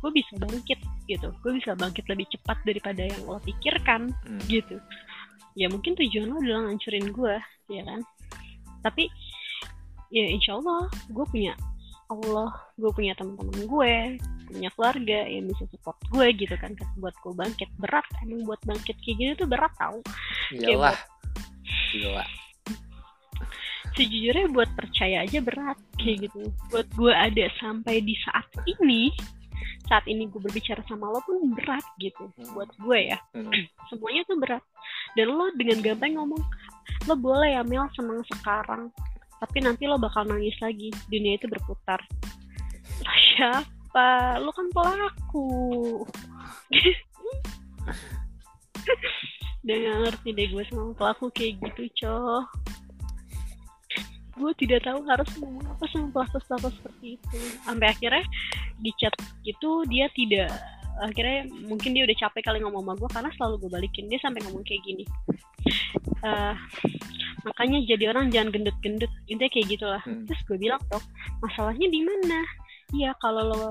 Gue bisa bangkit gitu. Gue bisa bangkit lebih cepat daripada yang lo pikirkan Hmm. gitu. Ya mungkin tujuan lo adalah ngancurin gue ya kan? Tapi ya insya Allah gue punya Allah gue punya teman-teman gue punya keluarga yang bisa support gue gitu kan. Buat gue bangkit berat. Emang buat bangkit kayak gitu tuh berat tau. Iyalah. Gila. sejujurnya buat percaya aja berat kayak gitu. Buat gue ada sampai di saat ini saat ini gue berbicara sama lo pun berat gitu. Buat gue ya. Hmm. semuanya tuh berat. Dan lo dengan gampang ngomong lo boleh ya Mel senang sekarang tapi nanti lo bakal nangis lagi. Dunia itu berputar. Lah, siapa? Lo kan pelaku. Dan gak ngerti deh gue sama pelaku kayak gitu cow gue tidak tahu harus ngomong apa sama pelaku-pelaku seperti itu. Sampai akhirnya di chat gitu dia tidak akhirnya mungkin dia udah capek kali ngomong sama gue karena selalu gue balikin. Dia sampai ngomong kayak gini. Eh, makanya jadi orang jangan gendut-gendut. Intinya kayak gitulah. Hmm. terus gue bilang dong masalahnya di mana? Iya kalau lo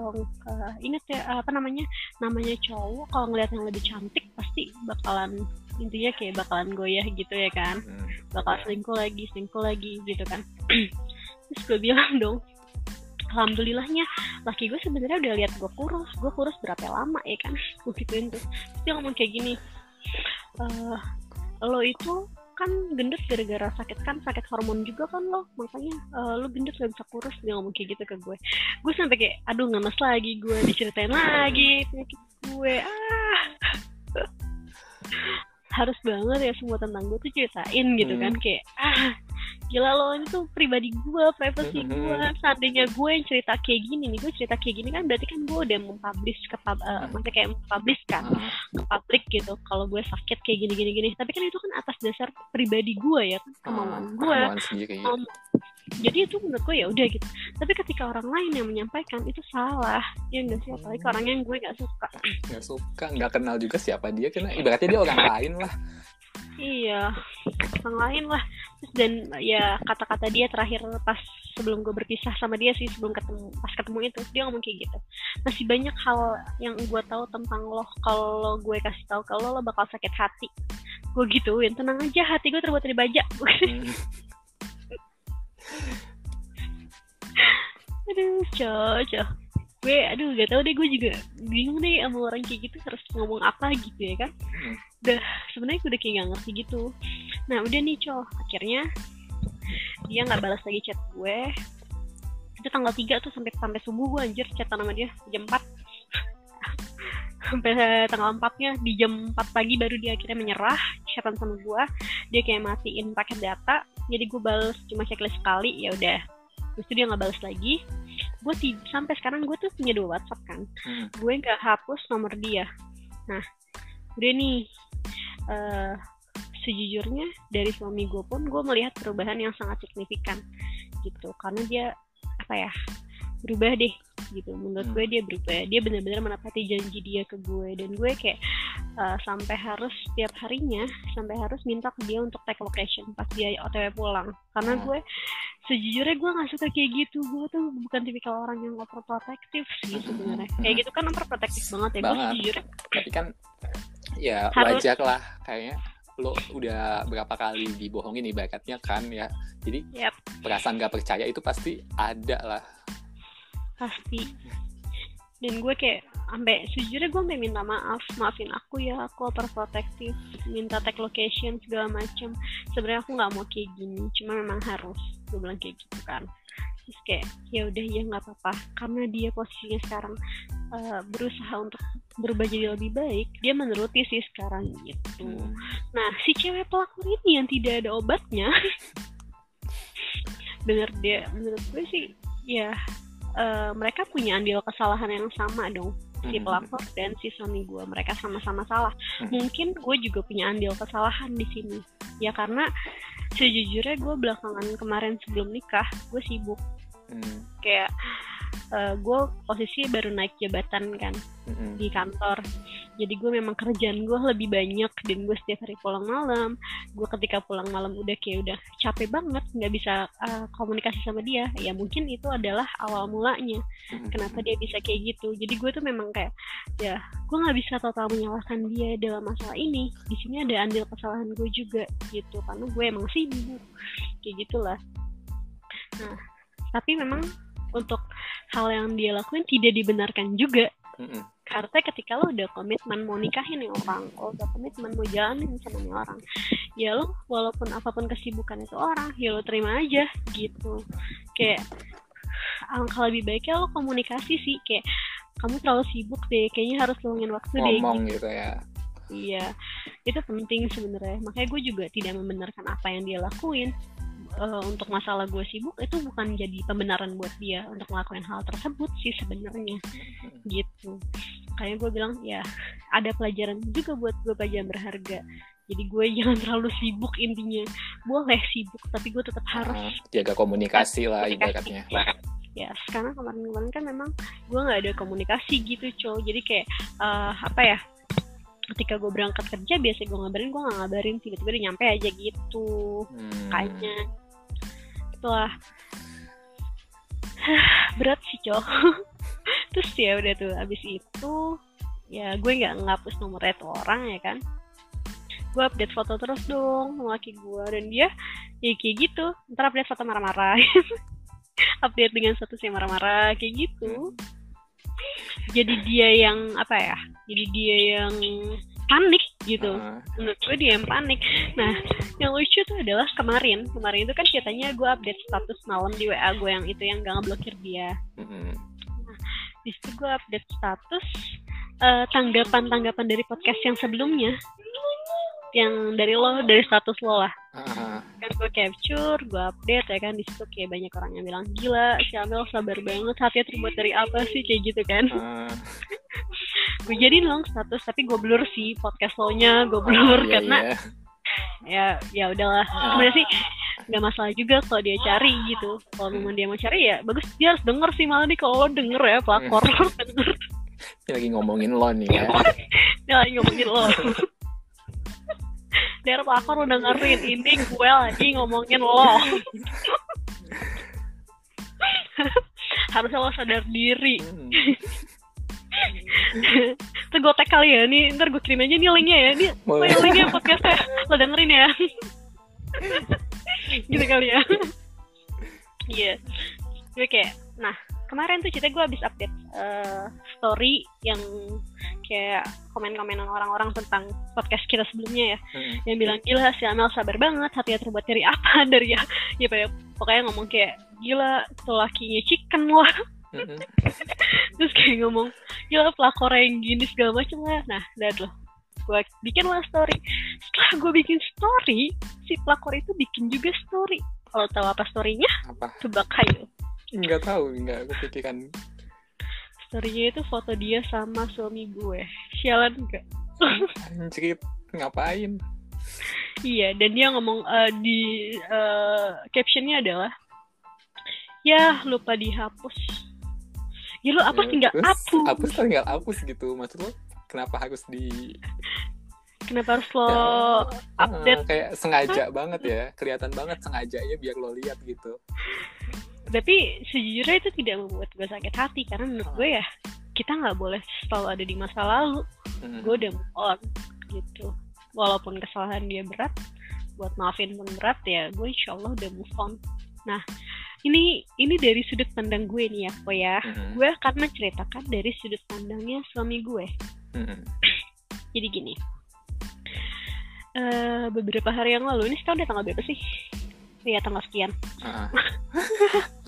eh, inget ya apa namanya namanya cowok kalau ngeliat yang lebih cantik pasti bakalan intinya kayak bakalan goyah gitu ya kan. Hmm. bakal selingkuh lagi selingkuh lagi gitu kan. Terus gue bilang dong alhamdulillahnya laki gue sebenarnya udah lihat gue kurus gue kurus berapa lama ya kan? Gue gituin tuh. Dia ngomong kayak gini eh lo itu kan gendut gara-gara sakit kan sakit hormon juga kan lo makanya eh, lo gendut gak bisa kurus dia ngomong kayak gitu ke gue. Gue sampai kayak aduh ngemes lagi gue diceritain lagi penyakit gue. Ah harus banget ya semua tentang gue tuh ceritain gitu Hmm. kan kayak ah gila lo ini tuh pribadi gue privacy Hmm. gue seandainya gue yang cerita kayak gini nih gue cerita kayak gini kan berarti kan gue udah mempublish ke pub, Hmm. maksudnya kayak mempublish kan ke publik gitu kalau gue sakit kayak gini gini gini tapi kan itu kan atas dasar pribadi gue ya kan kemauan gue kemauan. Jadi itu menurut gue ya udah gitu. Tapi ketika orang lain yang menyampaikan itu salah. Ya enggak sih? Apalagi ke orang yang gue nggak suka. Nggak suka, nggak kenal juga siapa dia. Karena ibaratnya dia orang lain lah. iya orang lain lah. Terus dan ya kata-kata dia terakhir pas sebelum gue berpisah sama dia sih sebelum ketemu pas ketemu itu dia ngomong kayak gitu. Masih banyak hal yang gue tahu tentang lo. Kalau gue kasih tahu kalau lo bakal sakit hati. Gue gituin tenang aja hati gue terbuat dari baja. Hmm. Aduh cocok. Gue aduh gak tau deh gue juga bingung deh sama orang kayak gitu harus ngomong apa gitu ya kan? Hmm. udah sebenarnya gue udah kayak gak ngerti gitu. Nah udah nih cow akhirnya dia nggak balas lagi chat gue. Itu tanggal 3 tuh sampai sampai subuh gue anjir chat sama dia jam 4 sampai tanggal 4 nya di jam 4 pagi baru dia akhirnya menyerah chatan sama gue dia kayak matiin paket data. Jadi gue balas cuma checklist sekali ya udah. Terus itu dia nggak balas lagi. Gue sampai sekarang gue tuh punya dua WhatsApp kan. Hmm. gue nggak hapus nomor dia. Nah udah nih eh sejujurnya dari suami gue pun gue melihat perubahan yang sangat signifikan gitu. Karena dia apa ya berubah deh gitu menurut Hmm. gue dia berubah dia benar-benar menepati janji dia ke gue dan gue kayak eh, sampai harus setiap harinya sampai harus minta ke dia untuk take location pas dia otw pulang karena Hmm. gue sejujurnya gue nggak suka kayak gitu gue tuh bukan tipikal orang yang overprotective sih sebenarnya Hmm. kayak gitu kan overprotective banget ya gue sejujurnya Tapi kan ya Harus. wajar lah kayaknya lo udah berapa kali dibohongin ibaratnya kan ya. Jadi Yap. perasaan gak percaya itu pasti ada lah. Pasti. Dan gue kayak sampai sejujurnya gue sampai minta maaf maafin aku ya aku overprotective minta tag location segala macam sebenarnya aku nggak mau kayak gini cuma memang harus gue bilang kayak gitu kan. Terus kayak ya udah ya nggak apa-apa. Karena dia posisinya sekarang eh, berusaha untuk berubah jadi lebih baik dia menuruti sih sekarang gitu. Hmm. Nah, si cewek pelakor ini yang tidak ada obatnya, bener dia, menurut gue sih, ya eh, mereka punya andil kesalahan yang sama dong, si Hmm. pelakor dan si suami gue, mereka sama-sama salah. Hmm. Mungkin gue juga punya andil kesalahan di sini, ya karena sejujurnya gue belakangan kemarin sebelum nikah, gue sibuk Hmm. kayak eh, gue posisi baru naik jabatan kan Hmm. di kantor jadi gue memang kerjaan gue lebih banyak dan gue setiap hari pulang malam. Gue ketika pulang malam udah kayak udah capek banget nggak bisa uh, komunikasi sama dia. Ya mungkin itu adalah awal mulanya Hmm. kenapa dia bisa kayak gitu. Jadi gue tuh memang kayak ya gue nggak bisa total menyalahkan dia dalam masalah ini. Di sini ada andil kesalahan gue juga gitu karena gue emang sibuk kayak gitulah. Nah tapi memang untuk hal yang dia lakuin tidak dibenarkan juga Mm-mm. karena ketika lo udah komitmen mau nikahin nih orang lo udah komitmen mau jalanin sama nih orang ya lo walaupun apa pun kesibukan itu orang ya lo terima aja gitu kayak alangkah lebih baiknya lo komunikasi sih kayak kamu terlalu sibuk deh kayaknya harus luangin waktu deh ngomong gitu ya Iya, itu penting sebenarnya. Makanya gue juga tidak membenarkan apa yang dia lakuin. Eh, untuk masalah gue sibuk itu bukan jadi pembenaran buat dia untuk melakukan hal tersebut sih sebenarnya gitu. Kayak gue bilang ya ada pelajaran juga buat gue pelajaran berharga. Jadi gue jangan terlalu sibuk intinya. Boleh sibuk tapi gue tetap harus Ah, jaga komunikasi lah ibaratnya ya sekarang kemarin-kemarin kan memang gue nggak ada komunikasi gitu cow jadi kayak eh, apa ya ketika gue berangkat kerja biasa gue ngabarin gue nggak ngabarin tiba-tiba dia nyampe aja gitu Hmm. kayaknya itulah berat sih cow terus ya udah tuh abis itu ya gue nggak ngapus nomornya tuh orang ya kan? Gue update foto terus dong laki gue dan dia ya kayak gitu. Ntar update foto marah-marah. Update dengan statusnya marah-marah kayak gitu. Jadi dia yang apa ya jadi dia yang panik gitu. Ah, menurut gue dia yang panik. Nah yang lucu tuh adalah kemarin. Kemarin itu kan ceritanya gue update status malam di WA gue yang itu yang gak ngeblokir dia. Mm-mm. di situ gue update status eh, tanggapan-tanggapan dari podcast yang sebelumnya yang dari lo dari status lo lah. Ah, kan gue capture gue update ya kan di situ kayak banyak orang yang bilang gila si Amel sabar banget hatinya terbuat dari apa sih? Kayak gitu kan. Ah. gue jadiin dong status tapi gue blur sih podcast lo nya gue blur Iya, karena iya. ya ya udahlah. Sebenarnya sih nggak masalah juga kalau dia cari gitu. Kalau memang dia mau cari ya bagus. Dia harus denger sih malah nih kalau lo denger ya pelakor lo harus denger. Ini lagi ngomongin lo nih ya. Dia lagi ngomongin lo biar pelakor lo dengerin. Ini gue lagi ngomongin lo. Harusnya lo sadar diri. Ntar gue tag kali ya, nih ntar gue kirim aja nih linknya ya. Boleh. oh, linknya podcastnya, lo dengerin ya. Gitu kali ya. Iya. Gue kayak, nah kemarin tuh cerita gue habis update eh, story yang kayak komen-komenan orang-orang tentang podcast kita sebelumnya ya. Hmm. yang bilang gila si Amel sabar banget hatinya terbuat dari apa dari ya? Ya pokoknya- ngomong kayak gila tuh lakinya chicken lah. Mm-mm. terus kayak ngomong gila pelakor yang gini segala macem lah. Nah lihat loh. Gue bikin lah story. Setelah gue bikin story si pelakor itu bikin juga story. Kalau tahu apa storynya? Apa? Tebak ayo nggak tahu nggak kepikiran. Storynya itu foto dia sama suami gue. Sialan enggak anjir ngapain? Iya dan dia ngomong eh, di eh, captionnya adalah ya lupa dihapus. Ya lu apa Ya, tinggal terus hapus. hapus tinggal hapus gitu? Maksud lo kenapa harus di kenapa harus lo Ya, update? Ah, kayak sengaja banget ya. Kelihatan banget sengajanya biar lo lihat gitu tapi sejujurnya itu tidak membuat gue sakit hati karena menurut gue ya kita nggak boleh selalu ada di masa lalu Hmm. gue udah move on gitu walaupun kesalahan dia berat buat maafin pun berat ya gue insya Allah udah move on nah ini ini dari sudut pandang gue nih ya kok ya Hmm. gue akan menceritakan dari sudut pandangnya suami gue Hmm. jadi gini eh beberapa hari yang lalu ini sekarang udah tanggal berapa sih Iya tanggal sekian. Ah,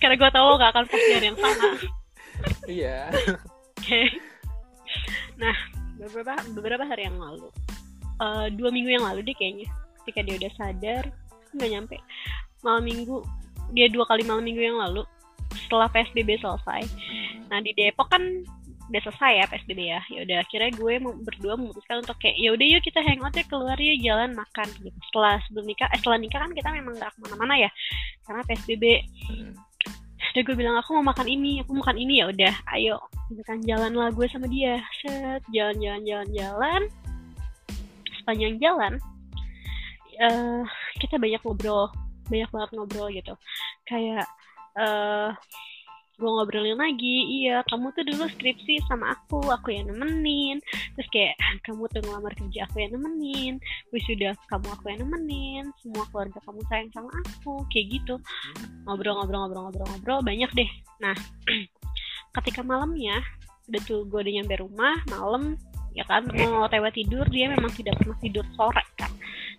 karena gue tahu lo gak akan post di yang sama iya. Oke. Nah, beberapa beberapa hari yang lalu, eh, dua minggu yang lalu deh kayaknya, ketika dia udah sadar, nggak nyampe. Malam minggu, dia dua kali malam minggu yang lalu, setelah PSBB selesai. Hmm. Nah di Depok kan udah selesai ya PSBB ya. Ya udah akhirnya gue berdua memutuskan untuk kayak ya udah yuk kita hangout ya keluar yuk jalan makan gitu. Setelah sebelum nikah, eh setelah nikah kan kita memang nggak ke mana-mana ya, karena PSBB Hmm. Udah gue bilang aku mau makan ini, aku mau makan ini ya udah, ayo gitu kan jalan lah gue sama dia, set jalan jalan jalan jalan, sepanjang jalan eh kita banyak ngobrol, banyak banget ngobrol gitu, kayak eh gue ngobrolin lagi iya kamu tuh dulu skripsi sama aku aku yang nemenin. Terus kayak kamu tuh ngelamar kerja aku yang nemenin. Sudah kamu aku yang nemenin. Semua keluarga kamu sayang sama aku kayak gitu. Ngobrol-ngobrol-ngobrol-ngobrol-ngobrol banyak deh. Nah ketika malamnya udah tuh gue udah nyampe rumah malam ya kan mau tewa tidur dia memang tidak pernah tidur sore kan.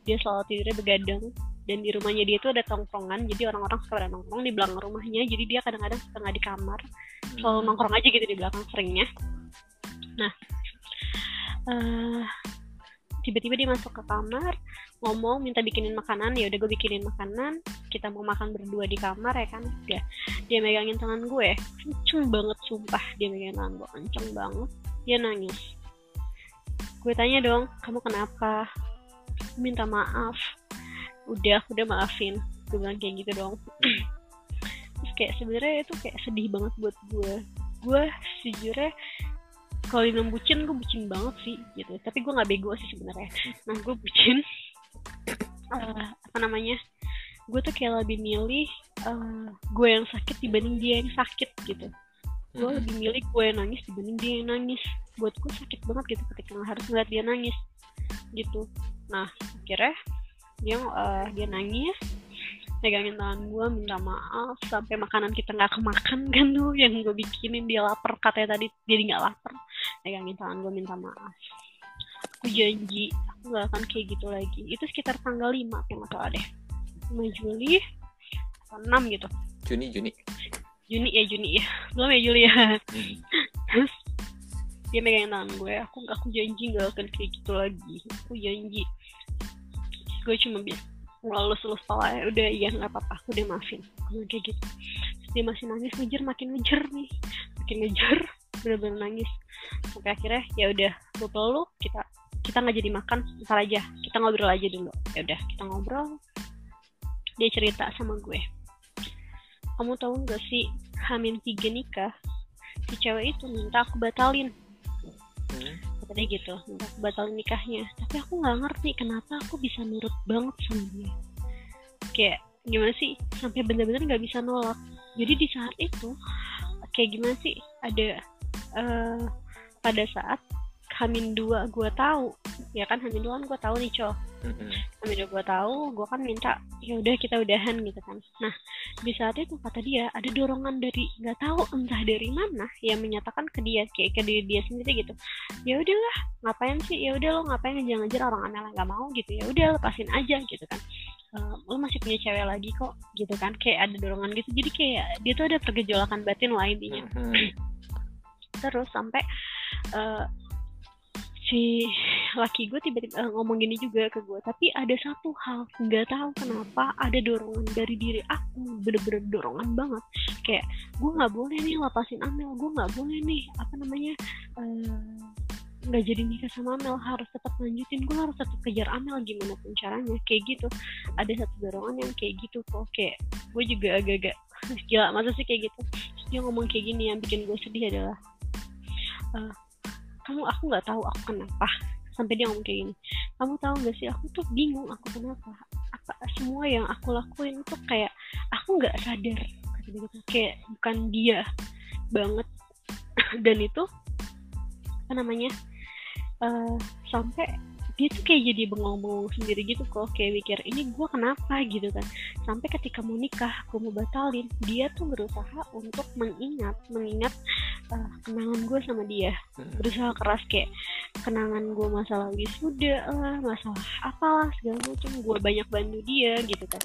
Dia selalu tidurnya begadang dan di rumahnya dia itu ada tongkrongan jadi orang-orang suka pada nongkrong di belakang rumahnya jadi dia kadang-kadang suka nggak di kamar selalu hmm. nongkrong aja gitu di belakang seringnya. Nah uh, tiba-tiba dia masuk ke kamar ngomong minta bikinin makanan ya udah gue bikinin makanan kita mau makan berdua di kamar ya kan? Dia dia megangin tangan gue kenceng banget sumpah dia megangin tangan gue kenceng banget. Dia nangis. Gue tanya dong kamu kenapa? Minta maaf udah udah maafin. Gue bilang kayak gitu dong terus kayak sebenarnya itu kayak sedih banget buat gue gue sejujurnya kalau dibilang bucin gue bucin banget sih gitu. Tapi gue nggak bego sih sebenarnya. Nah gue bucin uh, apa namanya gue tuh kayak lebih milih uh, gue yang sakit dibanding dia yang sakit gitu. Gue lebih milih gue yang nangis dibanding dia yang nangis. Buat gue sakit banget gitu ketika harus ngeliat dia nangis gitu. Nah akhirnya dia uh, dia nangis pegangin tangan gue minta maaf sampai makanan kita nggak kemakan kan tuh yang gue bikinin dia lapar katanya tadi jadi nggak lapar. Pegangin tangan gue minta maaf. Aku janji aku gak akan kayak gitu lagi. Itu sekitar tanggal 5 kalau nggak salah deh 5 Juli atau 6 gitu. Juni Juni. Juni ya Juni ya. Belum ya Juli ya. Hmm. terus dia megangin tangan gue aku aku janji gak akan kayak gitu lagi. Aku janji gue cuma biasa ngelus lulus pala udah iya nggak apa-apa aku udah maafin. Gue kayak gitu. Terus dia masih nangis ngejar makin ngejar nih. Makin ngejar bener-bener nangis. Sampai akhirnya ya udah gue peluk kita kita nggak jadi makan ntar aja kita ngobrol aja dulu. Ya udah kita ngobrol. Dia cerita sama gue. Kamu tahu nggak sih Hamin tiga nikah si cewek itu minta aku batalin. Hmm katanya gitu batal nikahnya. Tapi aku nggak ngerti kenapa aku bisa nurut banget sama dia. Kayak gimana sih? Sampai bener-bener nggak bisa nolak. Jadi di saat itu kayak gimana sih? Ada uh, pada saat Hamin dua gue tahu ya kan Hamin dua kan gue tahu nih cowok mm-hmm. Dua gue tahu gue kan minta ya udah kita udahan gitu kan. Nah di saat itu kata dia ada dorongan dari nggak tahu entah dari mana yang menyatakan ke dia kayak ke diri dia sendiri gitu. Ya udahlah ngapain sih? Ya udah lo ngapain ngejar-ngejar orang aneh nggak mau gitu. Ya udah lepasin aja gitu kan. Uh, lo masih punya cewek lagi kok gitu kan. Kayak ada dorongan gitu. Jadi kayak dia tuh ada pergejolakan batin lah intinya. Mm-hmm. terus sampai uh, si laki gue tiba-tiba uh, ngomong gini juga ke gue tapi ada satu hal nggak tahu kenapa ada dorongan dari diri aku bener-bener dorongan banget. Kayak gue nggak boleh nih lepasin Amel gue nggak boleh nih apa namanya eh, nggak uh, jadi nikah sama Amel harus tetap lanjutin gue harus tetap kejar Amel gimana pun caranya kayak gitu. Ada satu dorongan yang kayak gitu kok kayak gue juga agak-agak gila masa sih kayak gitu? Dia ngomong kayak gini yang bikin gue sedih adalah uh, kamu aku nggak tahu aku kenapa sampai dia ngomong kayak gini. Kamu tahu gak sih aku tuh bingung aku kenapa. Apa semua yang aku lakuin tuh kayak aku nggak sadar gitu. Kayak bukan dia banget. Dan itu apa namanya uh, sampai dia tuh kayak jadi bengong-bengong sendiri gitu kok kayak mikir ini gue kenapa? gitu kan. Sampai ketika mau nikah aku mau batalin dia tuh berusaha untuk mengingat mengingat uh, kenangan gue sama dia. Hmm. berusaha keras kayak kenangan gue masalah wisuda lah masalah apalah segala macam gue banyak bantu dia gitu kan.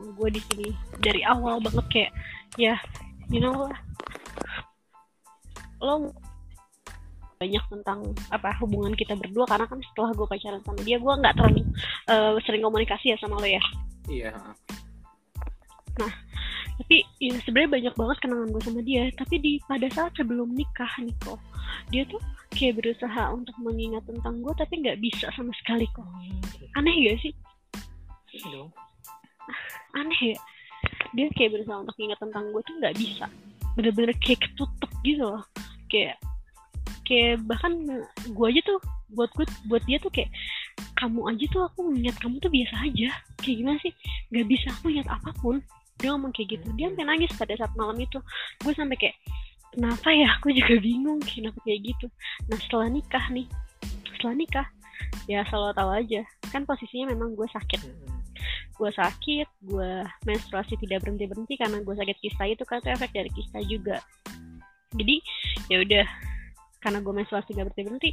Nah, gue di sini dari awal banget kayak ya you know lah lo banyak tentang apa hubungan kita berdua. Karena kan setelah gue pacaran sama dia gue nggak terlalu uh, sering komunikasi ya sama lo ya. Iya nah tapi ya sebenarnya banyak banget kenangan gue sama dia. Tapi di pada saat sebelum nikah nih kok dia tuh kayak berusaha untuk mengingat tentang gue tapi nggak bisa sama sekali kok. Aneh gak sih? Iya aneh ya. Dia kayak berusaha untuk ingat tentang gue tuh nggak bisa. Bener-bener kayak ketutup gitu loh. Kayak kayak bahkan gue aja tuh buat gue buat dia tuh kayak kamu aja tuh aku ingat kamu tuh biasa aja. Kayak gimana sih? Nggak bisa aku ingat apa pun. Dia ngomong kayak gitu. Dia sampai nangis pada saat malam itu. Gue sampai kayak kenapa ya? Aku juga bingung kenapa kayak gitu. Nah setelah nikah nih setelah nikah ya selalu tahu aja. Kan posisinya memang gue sakit. Gue sakit gue menstruasi tidak berhenti berhenti karena gue sakit kista itu kan itu efek dari kista juga. Jadi ya udah karena gue menstruasi gak berhenti berhenti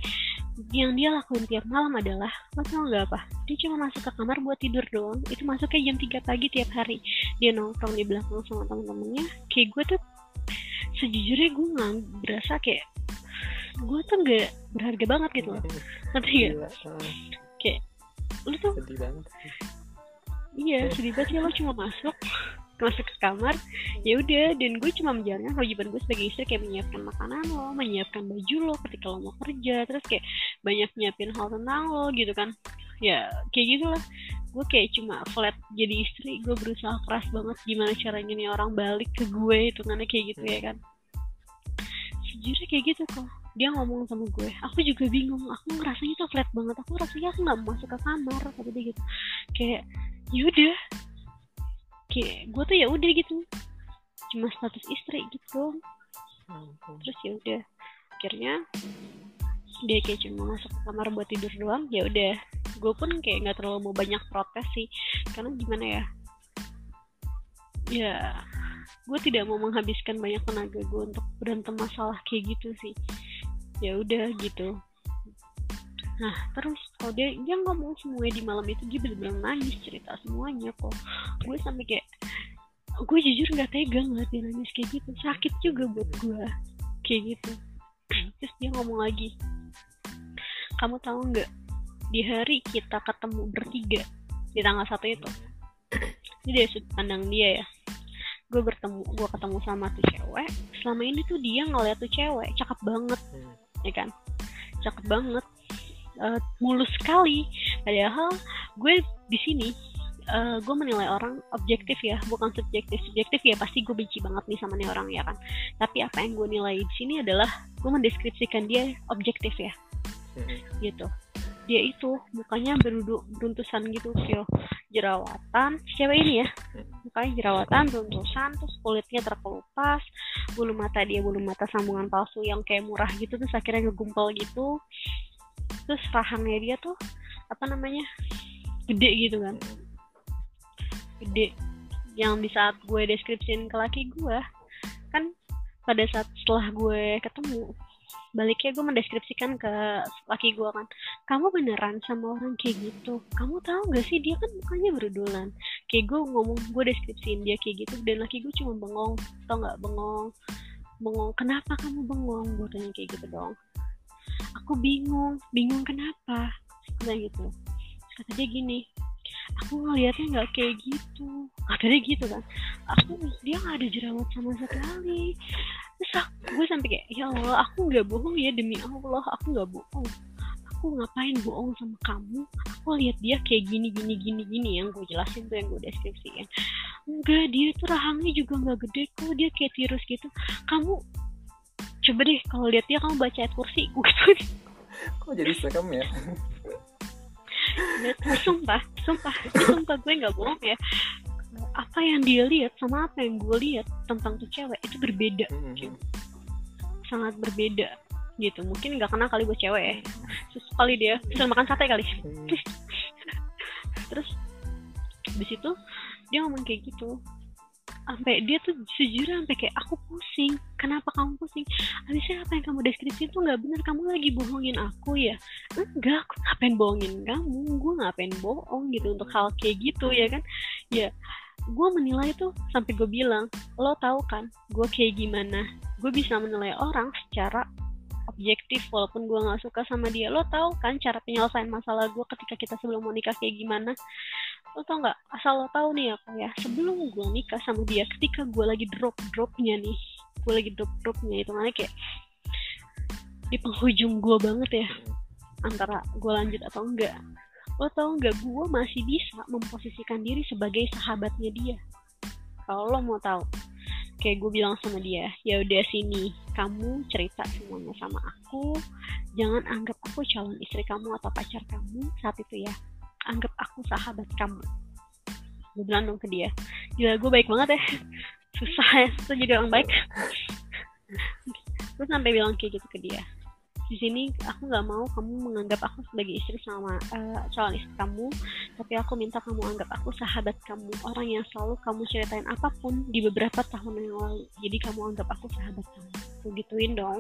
yang dia lakuin tiap malam adalah lo tau gak apa? Dia cuma masuk ke kamar buat tidur doang. Itu masuknya jam 3 pagi tiap hari. Dia nongkrong di belakang sama temen-temennya. Kayak gue tuh sejujurnya gue nggak berasa kayak gue tuh gak berharga banget gitu loh. Ngerti gak? Kayak lu tuh sedih banget. Iya sedih banget ya lo cuma masuk masuk ke kamar ya udah. Dan gue cuma menjalankan kewajiban gue sebagai istri kayak menyiapkan makanan lo menyiapkan baju lo ketika lo mau kerja terus kayak banyak nyiapin hal tentang lo gitu kan. Ya kayak gitulah. Gue kayak cuma flat jadi istri gue berusaha keras banget gimana caranya nih orang balik ke gue itu kan kayak gitu ya kan. Sejujurnya kayak gitu kok. Dia ngomong sama gue. Aku juga bingung. Aku ngerasanya tuh flat banget. Aku rasanya aku nggak masuk ke kamar kata dia gitu. Kayak yaudah kayak gue tuh ya udah gitu. Cuma status istri gitu terus ya udah akhirnya dia kayak cuma masuk ke kamar buat tidur doang. Ya udah gue pun kayak nggak terlalu mau banyak protes sih. Karena gimana ya? Ya gue tidak mau menghabiskan banyak tenaga gue untuk berantem masalah kayak gitu sih. Ya udah gitu nah terus kalau dia dia ngomong semuanya di malam itu dia benar-benar nangis cerita semuanya kok. Gue sampai kayak gue jujur nggak tega ngeliat dia nangis kayak gitu. Sakit juga buat gue kayak gitu. Terus dia ngomong lagi kamu tahu nggak di hari kita ketemu bertiga di tanggal satu itu. Ini dari sudut pandang dia ya. Gue bertemu gue ketemu sama tuh cewek. Selama ini tuh dia ngeliat tuh cewek cakep banget. Hmm. ya kan? Cakep banget Eh, mulus sekali. Padahal gue di sini eh, gue menilai orang objektif ya bukan subjektif. Subjektif ya pasti gue benci banget nih sama nih orang ya kan? Tapi apa yang gue nilai di sini adalah gue mendeskripsikan dia objektif ya. Hmm. gitu. Dia itu mukanya beruduk beruntusan gitu feel jerawatan. Cewek ini ya mukanya jerawatan beruntusan terus kulitnya terkelupas. Bulu mata dia bulu mata sambungan palsu yang kayak murah gitu terus akhirnya ngegumpal gitu terus rahangnya dia tuh apa namanya gede gitu kan. Gede. Yang di saat gue deskripsiin ke laki gue kan pada saat setelah gue ketemu baliknya gue mendeskripsikan ke laki gue kan kamu beneran sama orang kayak gitu? Kamu tahu gak sih dia kan mukanya berudulan kayak gue ngomong gue deskripsiin dia kayak gitu dan laki gue cuma bengong tau nggak? Bengong. Bengong kenapa kamu bengong? Gue tanya kayak gitu dong aku bingung bingung kenapa? Kata gitu. Kata dia gini aku ngelihatnya nggak kayak gitu. Katanya gitu kan. Aku dia nggak ada jerawat sama sekali. Terus aku, gue sampai kayak ya Allah aku nggak bohong ya demi Allah aku nggak bohong. Aku ngapain bohong sama kamu? Aku lihat dia kayak gini gini gini gini. Yang gue jelasin tuh yang gue deskripsiin. Enggak dia tuh rahangnya juga nggak gede kok. Dia kayak tirus gitu. Kamu coba deh kalau lihat dia kamu baca ayat kursi gue gitu. Kok jadi serem ya? Sumpah sumpah sumpah gue nggak bohong ya. Apa yang dia lihat sama apa yang gue lihat tentang tuh cewek itu berbeda. Hmm. sangat berbeda gitu. Mungkin nggak kenal kali gue cewek ya. Terus kali dia bisa makan sate kali. Hmm. terus di situ dia ngomong kayak gitu sampai dia tuh sejujurnya sampai kayak aku pusing kenapa kamu pusing? Habisnya apa yang kamu deskripsi itu nggak benar kamu lagi bohongin aku ya? Enggak aku ngapain bohongin kamu? Gue ngapain bohong gitu untuk hal kayak gitu ya kan? Ya gue menilai tuh sampai gue bilang lo tahu kan gue kayak gimana? Gue bisa menilai orang secara objektif walaupun gue nggak suka sama dia. Lo tahu kan cara penyelesaian masalah gue ketika kita sebelum mau nikah kayak gimana lo tau nggak? Asal lo tahu nih apa ya. Sebelum gue nikah sama dia ketika gue lagi drop dropnya nih gue lagi drop dropnya itu mana kayak di penghujung gue banget ya antara gue lanjut atau enggak. Lo tau nggak? Gue masih bisa memposisikan diri sebagai sahabatnya dia. Kalau lo mau tahu kayak gue bilang sama dia ya udah sini kamu cerita semuanya sama aku. Jangan anggap aku calon istri kamu atau pacar kamu saat itu ya anggap aku sahabat kamu. Gue bilang dong ke dia gila gue baik banget ya. Susah ya susah jadi orang baik. Gue sampai bilang kayak gitu ke dia di sini aku nggak mau kamu menganggap aku sebagai istri sama uh, calon istri kamu tapi aku minta kamu anggap aku sahabat kamu orang yang selalu kamu ceritain apa pun di beberapa tahun yang lalu. Jadi kamu anggap aku sahabat kamu. Gue gituin dong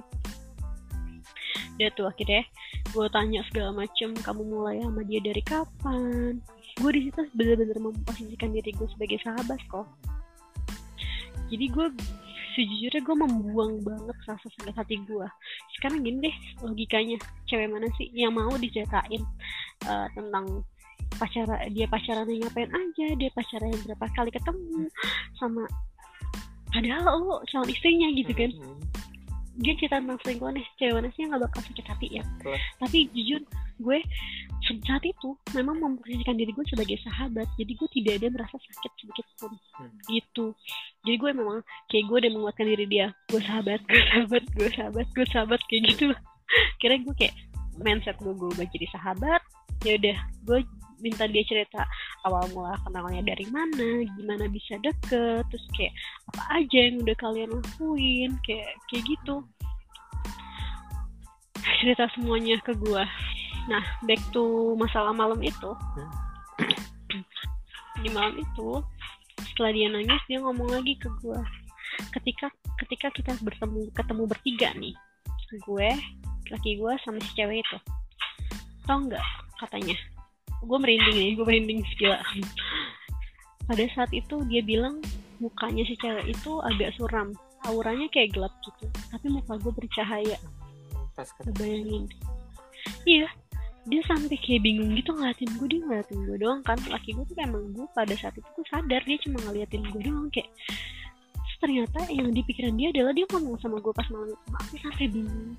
dia tuh akhirnya gue tanya segala macem kamu mulai sama dia dari kapan? Gue di situ bener-bener memposisikan diri gue sebagai sahabat kok. Jadi gue sejujurnya gue membuang banget rasa sakit hati gue sekarang gini deh logikanya. Cewek mana sih yang mau diceritain uh, tentang pacara dia pacaran ngapain aja dia pacaran berapa kali ketemu sama padahal lo calon istrinya gitu kan. Dia cerita tentang selingkuhan nih cewek mana sih yang gak bakal sakit hati ya. Tapi jujur gue saat itu memang memposisikan diri gue sebagai sahabat jadi gue tidak ada merasa sakit sedikit pun. Hmm. gitu. Jadi gue memang kayak gue udah menguatkan diri dia gue sahabat gue sahabat gue sahabat gue sahabat kayak gitu. Kira gue kayak mindset gue gue jadi sahabat ya udah gue minta dia cerita awal mula kenalnya dari mana gimana bisa deket terus kayak apa aja yang udah kalian lakuin kayak kayak gitu. Cerita semuanya ke gue nah back to masalah malam itu. Di malam itu setelah dia nangis dia ngomong lagi ke gue ketika ketika kita bertemu ketemu bertiga nih gue laki gue sama si cewek itu. Tau nggak katanya gue merinding nih gue merinding gila. Pada saat itu dia bilang mukanya si cewek itu agak suram auranya kayak gelap gitu tapi muka gue bercahaya. Pas bayangin iya dia sampai kayak bingung gitu ngeliatin gue dia ngeliatin gue doang kan. Laki gue tuh emang gue pada saat itu gue sadar dia cuma ngeliatin gue doang kayak Terus ternyata yang di pikiran dia adalah dia ngomong sama gue pas malam itu aku sampai bingung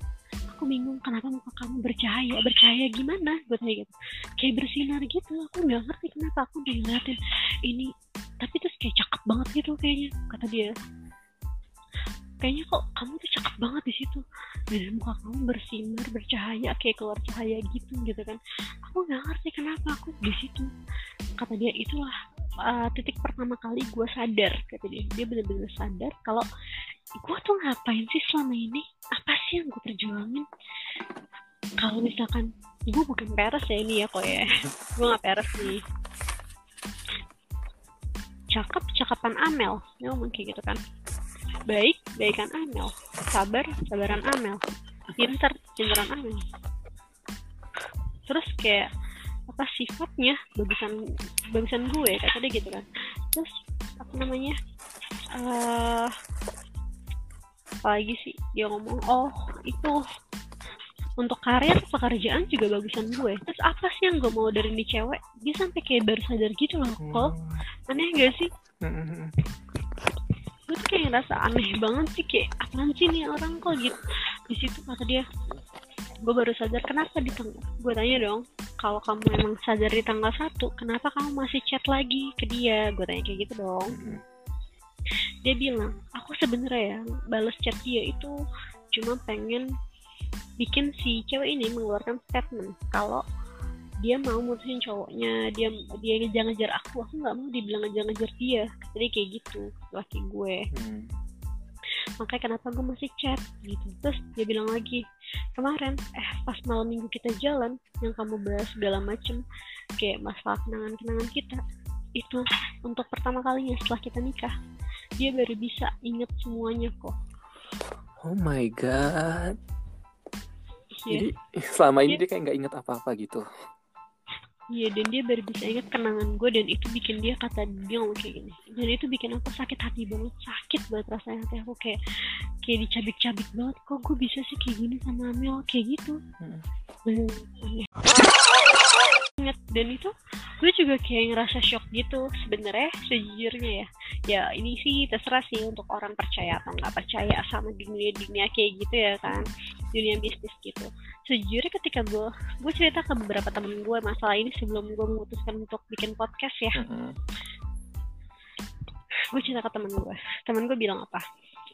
aku bingung kenapa muka kamu bercahaya bercahaya gimana gue tanya gitu. Kayak bersinar gitu aku nggak ngerti kenapa aku ngeliatin ini tapi terus kayak cakep banget gitu kayaknya kata dia. Kayaknya kok kamu tuh cakep banget di situ. Dan muka kamu bersinar bercahaya kayak keluar cahaya gitu gitu kan. Aku nggak ngerti kenapa aku di situ. Kata dia itulah uh, titik pertama kali gue sadar kata dia. Dia bener-bener sadar kalau gue tuh ngapain sih selama ini? Apa sih yang gue perjuangin? Kalau misalkan gue bukan peres ya ini ya kok ya. Gue nggak peres nih cakep cakapan Amel. Ngomong kayak gitu kan. Baik baikan Amel. Sabar sabaran Amel. Pinter pinteran Amel. Terus kayak apa sifatnya bagusan bagusan gue kata dia gitu kan. Terus apa namanya uh, apa lagi sih dia ngomong? Oh itu untuk karir pekerjaan juga bagusan gue. Terus apa sih yang gue mau dari ini cewek? Dia sampai kayak baru sadar gitu loh kok hmm. aneh gak sih? Hmm. Gue tuh kayak ngerasa aneh banget sih kayak apaan sih nih orang kok gitu? Di situ kata dia gue baru sadar kenapa di tanggal gue tanya dong kalau kamu emang sadar di tanggal satu kenapa kamu masih chat lagi ke dia? Gue tanya kayak gitu dong. Dia bilang aku sebenarnya ya balas chat dia itu cuma pengen bikin si cewek ini mengeluarkan statement kalau dia mau mutusin cowoknya dia dia ngejar-ngejar aku aku nggak mau dibilang ngejar-ngejar dia. Jadi kayak gitu laki gue. Hmm. Makanya kenapa gue masih chat? Gitu. Terus dia bilang lagi kemarin eh pas malam minggu kita jalan yang kamu bahas segala macem kayak masalah kenangan-kenangan kita itu untuk pertama kalinya setelah kita nikah dia baru bisa inget semuanya kok. Oh my god. Yeah. jadi selama ini yeah. dia kayak nggak inget apa-apa gitu Iya dan dia baru bisa ingat kenangan gue dan itu bikin dia kata dia ngomong kayak gini. Dan itu bikin aku sakit hati banget sakit banget rasanya hati aku kayak kayak dicabik-cabik banget. Kok gue bisa sih kayak gini sama Amel? Kayak gitu. Hmm. Ingat dan itu gue juga kayak ngerasa shock gitu sebenarnya sejujurnya ya. Ya ini sih terserah sih untuk orang percaya atau nggak percaya sama dunia dunia kayak gitu ya kan. Dunia bisnis gitu. Sejujurnya ketika gue gue cerita ke beberapa temen gue masalah ini sebelum gue memutuskan untuk bikin podcast ya. Gue cerita ke temen gue. Temen gue bilang apa?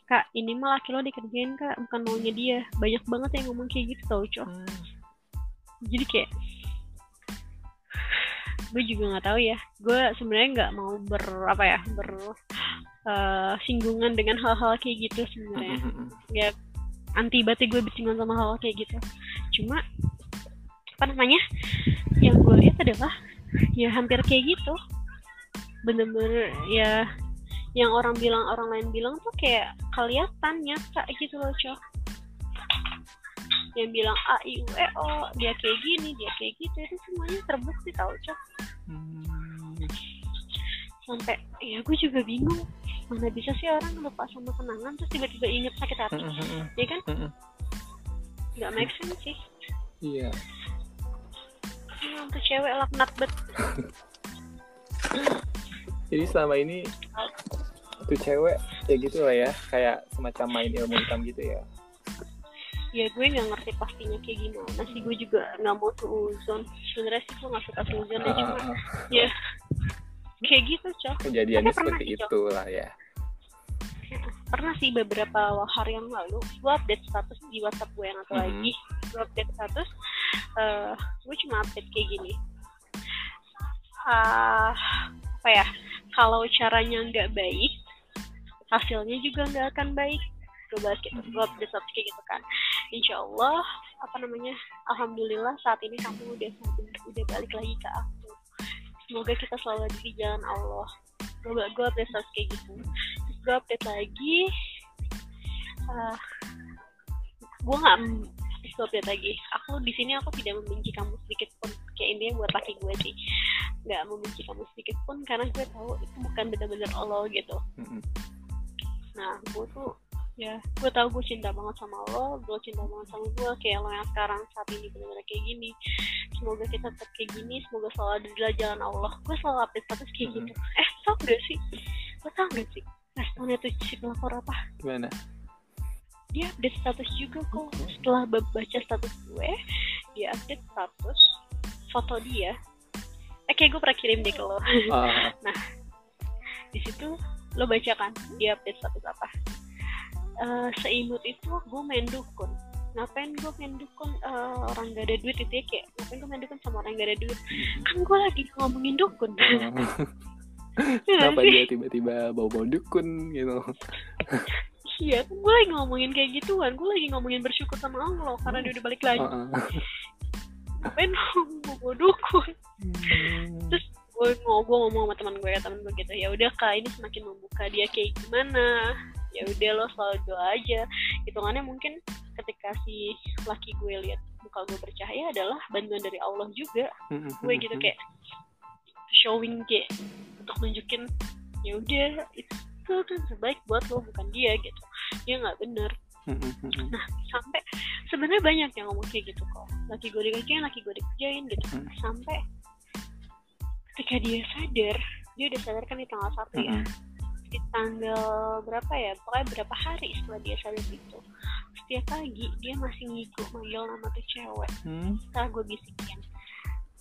Kak ini mah laki lo dikerjain kak. Bukan maunya dia. Banyak banget yang ngomong kayak gitu tau cowok mm. jadi kayak gue juga nggak tahu ya. Gue sebenarnya nggak mau ber apa ya ber uh, singgungan dengan hal-hal kayak gitu sebenarnya. Ya anti banget gue bersinggungan sama hal, hal kayak gitu. Cuma apa namanya yang gue lihat adalah ya hampir kayak gitu. Bener-bener ya yang orang bilang orang lain bilang tuh kayak kelihatan nyata gitu loh cok yang bilang a i u e o. Dia kayak gini dia kayak gitu. Itu semuanya terbukti tau cok. Hmm. sampai ya gue juga bingung. Mana bisa sih orang lupa sama kenangan terus tiba-tiba inget sakit hati. Mm -hmm. ya kan? Nggak make sense sih. Iya. Yeah. untuk cewek laknat bet. Jadi selama ini tuh cewek ya gitu lah ya. Kayak semacam main ilmu hitam gitu ya ya gue nggak ngerti pastinya kayak gimana sih. Gue juga nggak mau suzon sebenarnya sih gue nggak suka suzon ya cuma ah. ya. Kayak gitu cok. Kejadiannya seperti itu lah ya. Pernah sih beberapa hari yang lalu gue update status di WhatsApp gue yang atau mm -hmm. lagi. Gue update status uh, gue cuma update kayak gini. Uh, apa ya? Kalau caranya nggak baik hasilnya juga nggak akan baik. Gue bahas gitu gue update status kayak gitu kan insya Allah apa namanya alhamdulillah saat ini kamu udah udah balik lagi ke aku. Semoga kita selalu di jalan Allah. Gue gue update status kayak gitu. Gue update lagi uh, gue nggak gue update lagi. Aku di sini aku tidak membenci kamu sedikit pun. Kayak ini buat laki gue sih. Nggak membenci kamu sedikit pun karena gue tahu itu bukan benar-benar Allah gitu. Nah gue tuh ya gue tahu gue cinta banget sama lo gue cinta banget sama gue kayak lo yang sekarang saat ini benar-benar kayak gini. Semoga kita tetap kayak gini semoga selalu ada di jalan Allah. Gue selalu update status kayak gitu. Eh tau gak sih? Lo tau gak sih? Responnya tuh si pelakor apa? Gimana? Dia update status juga kok. Setelah baca status gue dia update status foto dia. Eh kayak gue pernah kirim deh ke lo. Uh. nah di situ lo baca kan dia update status apa uh, seimut itu gue main dukun ngapain gue main dukun uh, orang gak ada duit itu ya kayak ngapain gue main dukun sama orang gak ada duit kan gue lagi ngomongin dukun Kenapa dia tiba-tiba bawa-bawa dukun gitu? iya, gue lagi ngomongin kayak gituan. Gue lagi ngomongin bersyukur sama Allah karena dia udah balik lagi. Uh -uh. Ngapain bawa dukun? Hmm. Terus gue ngobrol ngomong sama teman gue ya teman gue gitu ya udah kak ini semakin membuka dia kayak gimana ya udah lo selalu doa aja. Hitungannya mungkin ketika si laki gue lihat muka gue bercahaya adalah bantuan dari Allah juga. Gue gitu kayak showing kayak untuk nunjukin ya udah itu tuh terbaik buat lo bukan dia gitu. Dia nggak bener. Nah sampai sebenarnya banyak yang ngomong kayak gitu kok. Laki gue dikerjain laki gue dikerjain gitu. Sampai ketika dia sadar dia udah sadar kan di tanggal satu ya di tanggal berapa ya? Pokoknya berapa hari setelah dia sadar itu setiap pagi dia masih ngigo manggil nama tuh cewek. Hmm. setelah gue bisikin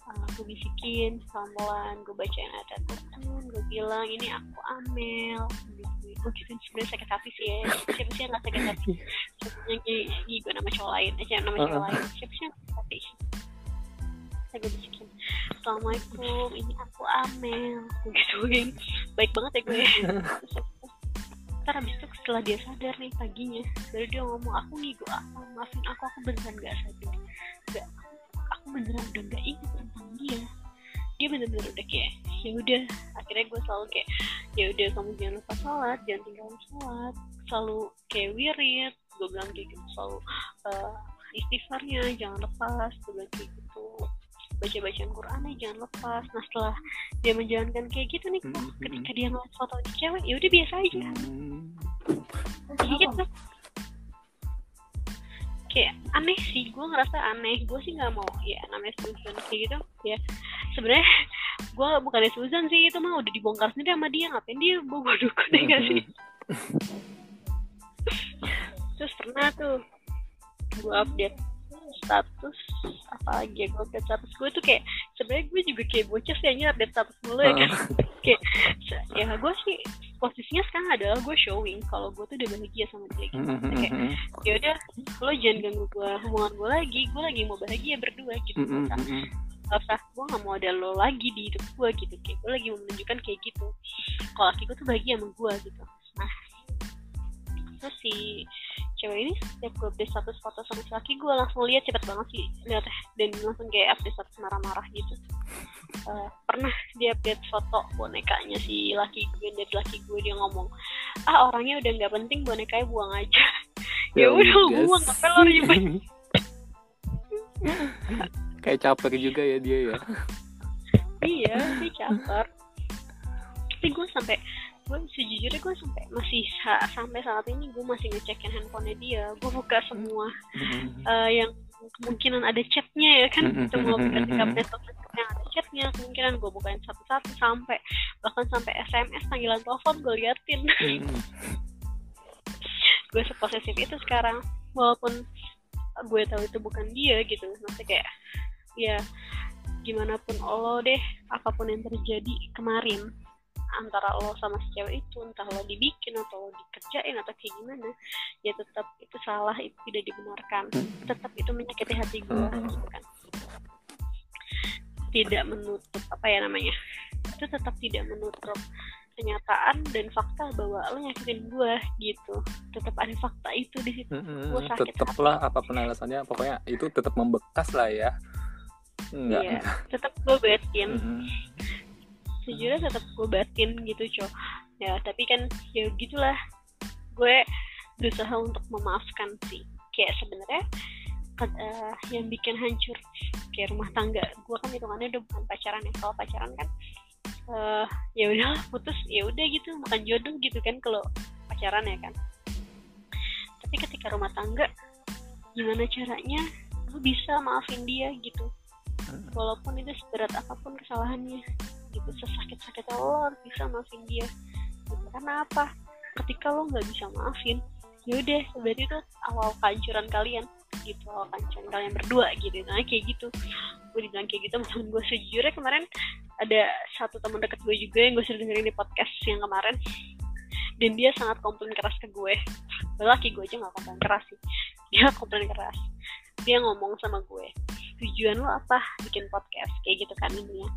uh, gue bisikin pelan gue bacain ayat Quran gue bilang ini aku Amel. Gitu gue gitu sebenarnya sakit hati sih ya. Siapa sih yang nggak sakit hati? Yang gue nama cowok lain aja nama cowok lain? Siapa sih yang sakit hati? Saya gue bisikin Assalamualaikum ini aku Amel. Gitu baik banget ya gue. Ntar abis itu setelah dia sadar nih paginya baru dia ngomong aku nih gue apa maafin aku aku beneran gak sadar. Gak aku beneran udah gak inget tentang dia. Dia bener-bener udah kayak ya udah. Akhirnya gue selalu kayak ya udah kamu jangan lupa sholat jangan tinggalin sholat. Selalu kayak wirid. Gue bilang kayak gitu selalu uh, istighfarnya jangan lepas gue bilang kayak gitu baca bacaan Quran nya jangan lepas. Nah setelah dia menjalankan kayak gitu nih kok mm-hmm. ketika dia ngeliat foto di cewek ya udah biasa aja. Mm-hmm. gitu. Kayak aneh sih gue ngerasa aneh. Gue sih nggak mau ya namanya Susan kayak gitu. Ya sebenarnya gue bukan Susan sih itu mah udah dibongkar sendiri sama dia. Ngapain dia bawa dukun ya gak sih? Terus pernah tuh gue update status apa lagi ya gue update status gue tuh kayak sebenarnya gue juga kayak bocah sih hanya update status dulu ya kan. Kayak ya gue sih posisinya sekarang adalah gue showing kalau gue tuh udah bahagia sama dia gitu. Mm-hmm. kayak ya udah lo jangan ganggu gue hubungan gue lagi gue lagi mau bahagia berdua gitu. Mm-hmm. gak usah gue gak mau ada lo lagi di hidup gue gitu kayak gue lagi mau menunjukkan kayak gitu. Kalau laki gue tuh bahagia sama gue gitu. Nah terus si cewek ini setiap gue update status foto sama si laki gue langsung lihat cepet banget sih lihat dan langsung kayak update status marah-marah gitu. Uh, pernah dia update foto bonekanya si laki gue dan laki gue dia ngomong ah orangnya udah nggak penting bonekanya buang aja. Ya udah buang apa lo ribet kayak caper juga ya dia ya. Iya sih caper. Tapi gue sampai gue sejujurnya gue sampai masih sa sampai saat ini gue masih ngecekin handphonenya dia. Gue buka semua uh, yang kemungkinan ada chatnya ya kan. Semua ketika besok yang ada chatnya kemungkinan gue bukain satu-satu sampai bahkan sampai SMS panggilan telepon gue liatin. Gue seposesif itu sekarang walaupun gue tahu itu bukan dia gitu. Maksudnya kayak ya gimana pun lo deh apa pun yang terjadi kemarin antara lo sama si cewek itu entah lo dibikin atau lo dikerjain atau kayak gimana ya tetap itu salah itu tidak dibenarkan tetap itu menyakiti hati gue gitu kan tidak menutup apa ya namanya itu tetap tidak menutup kenyataan dan fakta bahwa lo nyakitin gue gitu tetap ada fakta itu di situ mm-hmm. gue sakit tetaplah apa pun alasannya pokoknya itu tetap membekas lah ya Enggak. Iya, tetap gue batin. Mm-hmm. Sejujurnya tetap gue batin gitu, cow. Ya, tapi kan ya gitulah. Gue berusaha untuk memaafkan sih. Kayak sebenarnya uh, yang bikin hancur kayak rumah tangga gue kan hitungannya udah bukan pacaran ya. Kalau pacaran kan uh, ya udah putus ya udah gitu. Makan jodoh gitu kan kalau pacaran ya kan. Tapi ketika rumah tangga gimana caranya lu bisa maafin dia gitu. Walaupun itu seberat apa pun kesalahannya gitu sesakit sakitnya lo harus bisa maafin dia. Gitu. karena apa? Ketika lo nggak bisa maafin ya udah berarti itu awal kehancuran kalian. Gitu awal kehancuran kalian berdua gitu. Nah kayak gitu. Gue dibilang kayak gitu temen gue sejujurnya kemarin ada satu teman dekat gue juga yang gue sering dengerin di podcast yang kemarin. Dan dia sangat komplain keras ke gue laki gue aja nggak komplain keras sih. Dia komplain keras. Dia ngomong sama gue tujuan lo apa? Bikin podcast. Kayak gitu kan intinya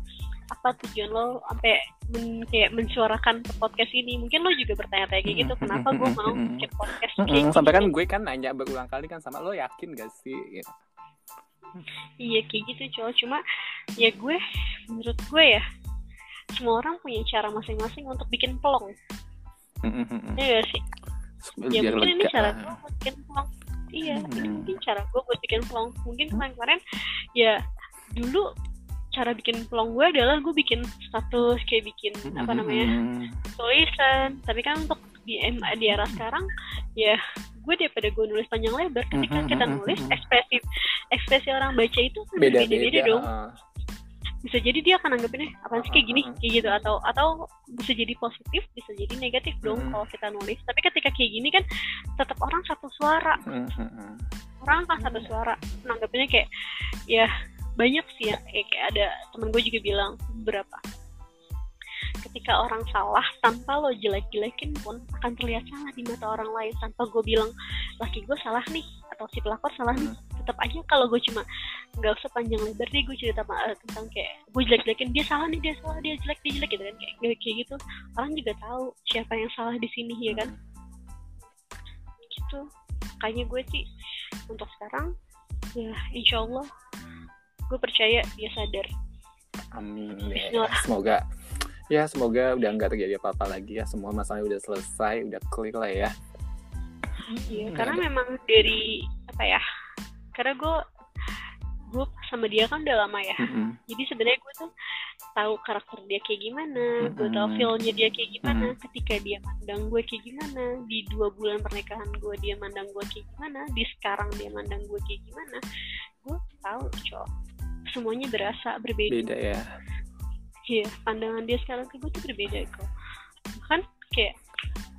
apa tujuan lo sampai men, kayak mensuarakan ke podcast ini? Mungkin lo juga bertanya-tanya kayak gitu kenapa gue mau bikin podcast kayak gitu. sampai kan gue kan nanya berulang kali kan sama lo yakin gak sih gitu. iya kayak gitu cowok. Cuma ya gue menurut gue ya semua orang punya cara masing-masing untuk bikin pelong. Iya gak sih? Ya mungkin ini cara gue bikin pelong. Iya hmm. ini mungkin cara gue buat bikin vlog mungkin kemarin-kemarin ya dulu cara bikin vlog gue adalah gue bikin status kayak bikin hmm. apa namanya tulisan. Tapi kan untuk di di era sekarang ya gue daripada gue nulis panjang lebar ketika kita nulis ekspresi ekspresi orang baca itu kan beda-beda. dong. Bisa jadi dia akan anggapinnya apa sih kayak gini? Kayak gitu. Atau atau bisa jadi positif bisa jadi negatif dong hmm. kalau kita nulis. Tapi ketika kayak gini kan tetap orang satu suara. Orang kan satu suara nanggapinnya kayak ya banyak sih ya kayak, kayak ada temen gue juga bilang berapa ketika orang salah tanpa lo jelek-jelekin pun akan terlihat salah di mata orang lain. Tanpa gue bilang laki gue salah nih atau si pelakor salah nih tetap aja kalau gue cuma nggak usah panjang lebar deh gue cerita uh, tentang kayak gue jelek-jelekin dia salah nih dia salah dia jelek dia jelek gitu kan kayak kayak gitu. Orang juga tahu siapa yang salah di sini ya kan? Gitu. Makanya gue sih untuk sekarang ya insya Allah gue percaya dia sadar amin ya. semoga ya semoga udah nggak terjadi apa-apa lagi ya semua masalahnya udah selesai udah clear lah ya iya hmm, karena memang dari apa ya karena gue gue sama dia kan udah lama ya mm-hmm. jadi sebenarnya gue tuh tahu karakter dia kayak gimana mm-hmm. gue tahu feelnya dia kayak gimana mm-hmm. ketika dia mandang gue kayak gimana di dua bulan pernikahan gue dia mandang gue kayak gimana di sekarang dia mandang gue kayak gimana gue tahu cowok semuanya berasa berbeda beda ya Iya, pandangan dia sekarang ke gue tuh berbeda kok. Bahkan kayak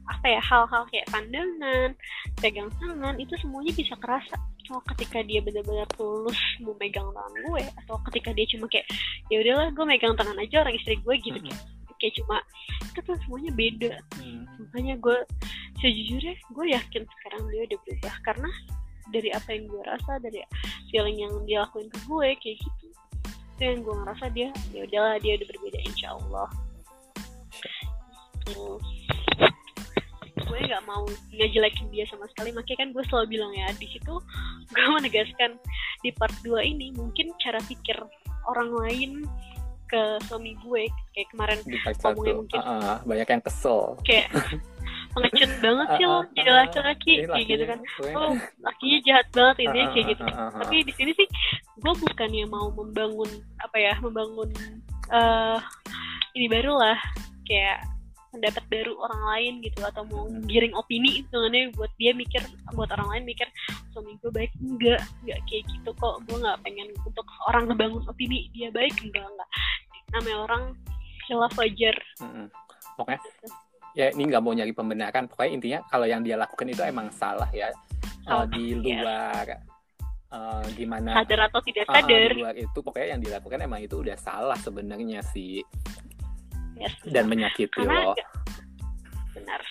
apa ya hal-hal kayak pandangan, pegang tangan itu semuanya bisa kerasa. So, ketika dia benar-benar tulus mau megang tangan gue atau ketika dia cuma kayak ya udahlah gue megang tangan aja orang istri gue gitu kayak, kayak cuma itu tuh semuanya beda. Hmm. Makanya gue sejujurnya gue yakin sekarang dia udah berubah karena dari apa yang gue rasa dari feeling yang dia lakuin ke gue kayak gitu. Yang gue ngerasa dia ya udahlah dia udah berbeda insya Allah. Gitu. gue nggak mau ngejelekin dia sama sekali. Makanya kan gue selalu bilang ya di situ gue menegaskan di part 2 ini mungkin cara pikir orang lain ke suami gue kayak kemarin ngomongnya mungkin Ah, ah, banyak yang kesel. Kayak pengecut banget sih Ah, lo ah, jadi ah, laki-laki kayak gitu kan gue. oh lakinya jahat banget ini Ah, kayak ah, gitu ah, ah, ah. tapi di sini sih gue bukannya mau membangun apa ya membangun eh ini baru lah kayak pendapat baru orang lain gitu atau mau Hmm. giring opini sebenarnya buat dia mikir buat orang lain mikir suami gue baik enggak enggak kayak gitu kok gue nggak pengen untuk orang ngebangun opini dia baik enggak enggak namanya orang khilaf wajar Mm-mm. pokoknya ya ini nggak mau nyari pembenaran. Pokoknya intinya kalau yang dia lakukan itu emang salah ya. Eh, Salah, di yes. luar eh, gimana sadar atau tidak ah, sadar. di luar itu pokoknya yang dilakukan emang itu udah salah sebenarnya sih. Yes, dan menyakiti karena loh. nggak- benar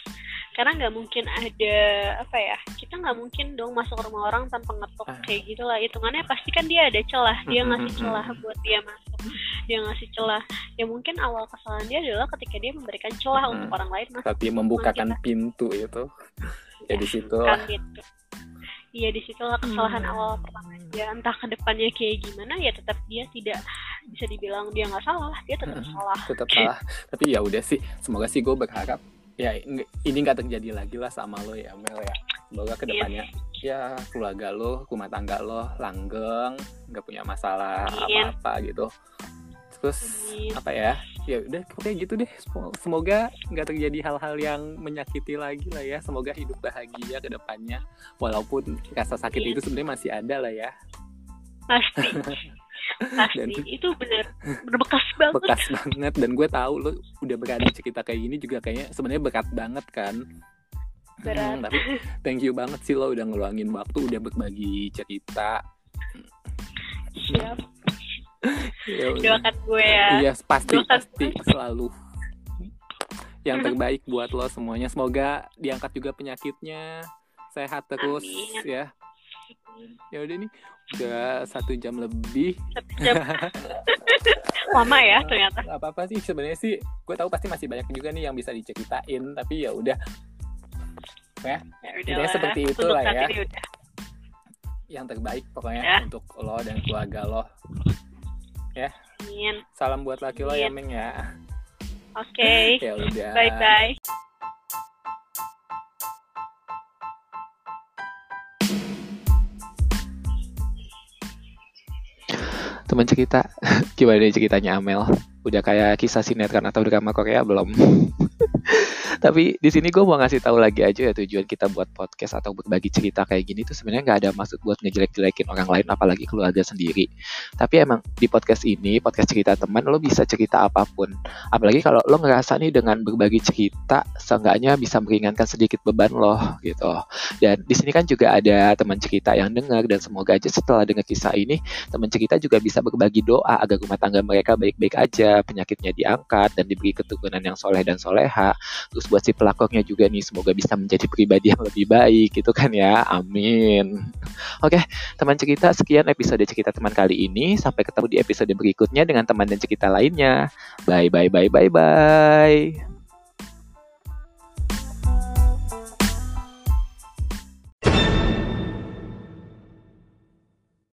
karena nggak mungkin ada apa ya kita nggak mungkin dong masuk ke rumah orang tanpa ngetok Ah. kayak gitulah hitungannya pasti kan dia ada celah dia Mm, mm, ngasih mm, celah buat dia masuk. Dia ngasih celah. Ya mungkin awal kesalahan dia adalah ketika dia memberikan celah Mm. untuk orang lain masuk tapi membukakan pintu itu. Ya di situ kan gitu. Iya di situlah kesalahan Hmm. awal pertama dia. Entah ke depannya kayak gimana ya tetap dia tidak bisa dibilang dia nggak salah dia tetap Mm-mm. salah. tetap salah. Tapi ya udah sih semoga sih gue berharap ya ini nggak terjadi lagi lah sama lo ya Mel ya. Semoga ke depannya ya keluarga lo rumah tangga lo langgeng nggak punya masalah apa-apa gitu. Terus Amin. apa ya? Ya udah pokoknya gitu deh. Sem- semoga nggak terjadi hal-hal yang menyakiti lagi lah ya. Semoga hidup bahagia ke depannya. Walaupun rasa sakit Amin. itu sebenarnya masih ada lah ya. Pasti pasti Dan- itu benar berbekas banget. Bekas banget. Dan gue tahu lo udah berani cerita kayak gini juga kayaknya sebenarnya berat banget kan. Berat. Hmm, tapi thank you banget sih lo udah ngeluangin waktu udah berbagi cerita. Siap. Ya udah. doakan gue ya. Iya pasti Doakan pasti selalu. Yang terbaik buat lo semuanya. Semoga diangkat juga penyakitnya. Sehat terus Amin. ya ya udah nih udah satu jam lebih satu jam lama ya ternyata apa apa sih sebenarnya sih gue tahu pasti masih banyak juga nih yang bisa diceritain tapi ya udah ya udahlah. seperti itu lah ya. udah. yang terbaik pokoknya Ya. untuk lo dan keluarga lo Amin. salam buat laki lo ya Amin. Meng ya oke ya udah bye bye Teman cerita, gimana nih ceritanya Amel? Udah kayak kisah sinetron atau drama Korea belum? Tapi di sini gue mau ngasih tahu lagi aja ya tujuan kita buat podcast atau berbagi cerita kayak gini tuh sebenarnya nggak ada maksud buat ngejelek-jelekin orang lain apalagi keluarga sendiri. Tapi emang di podcast ini, podcast cerita teman, lo bisa cerita apa pun. Apalagi kalau lo ngerasa nih dengan berbagi cerita, seenggaknya bisa meringankan sedikit beban lo gitu. Dan di sini kan juga ada teman cerita yang dengar dan semoga aja setelah dengar kisah ini teman cerita juga bisa berbagi doa agar rumah tangga mereka baik-baik aja, penyakitnya diangkat dan diberi keturunan yang soleh dan soleha. Terus buat si pelakunya juga nih semoga bisa menjadi pribadi yang lebih baik gitu kan ya. Amin. Oke, teman cerita sekian episode cerita teman kali ini. Sampai ketemu di episode berikutnya dengan teman dan cerita lainnya. Bye bye bye bye bye.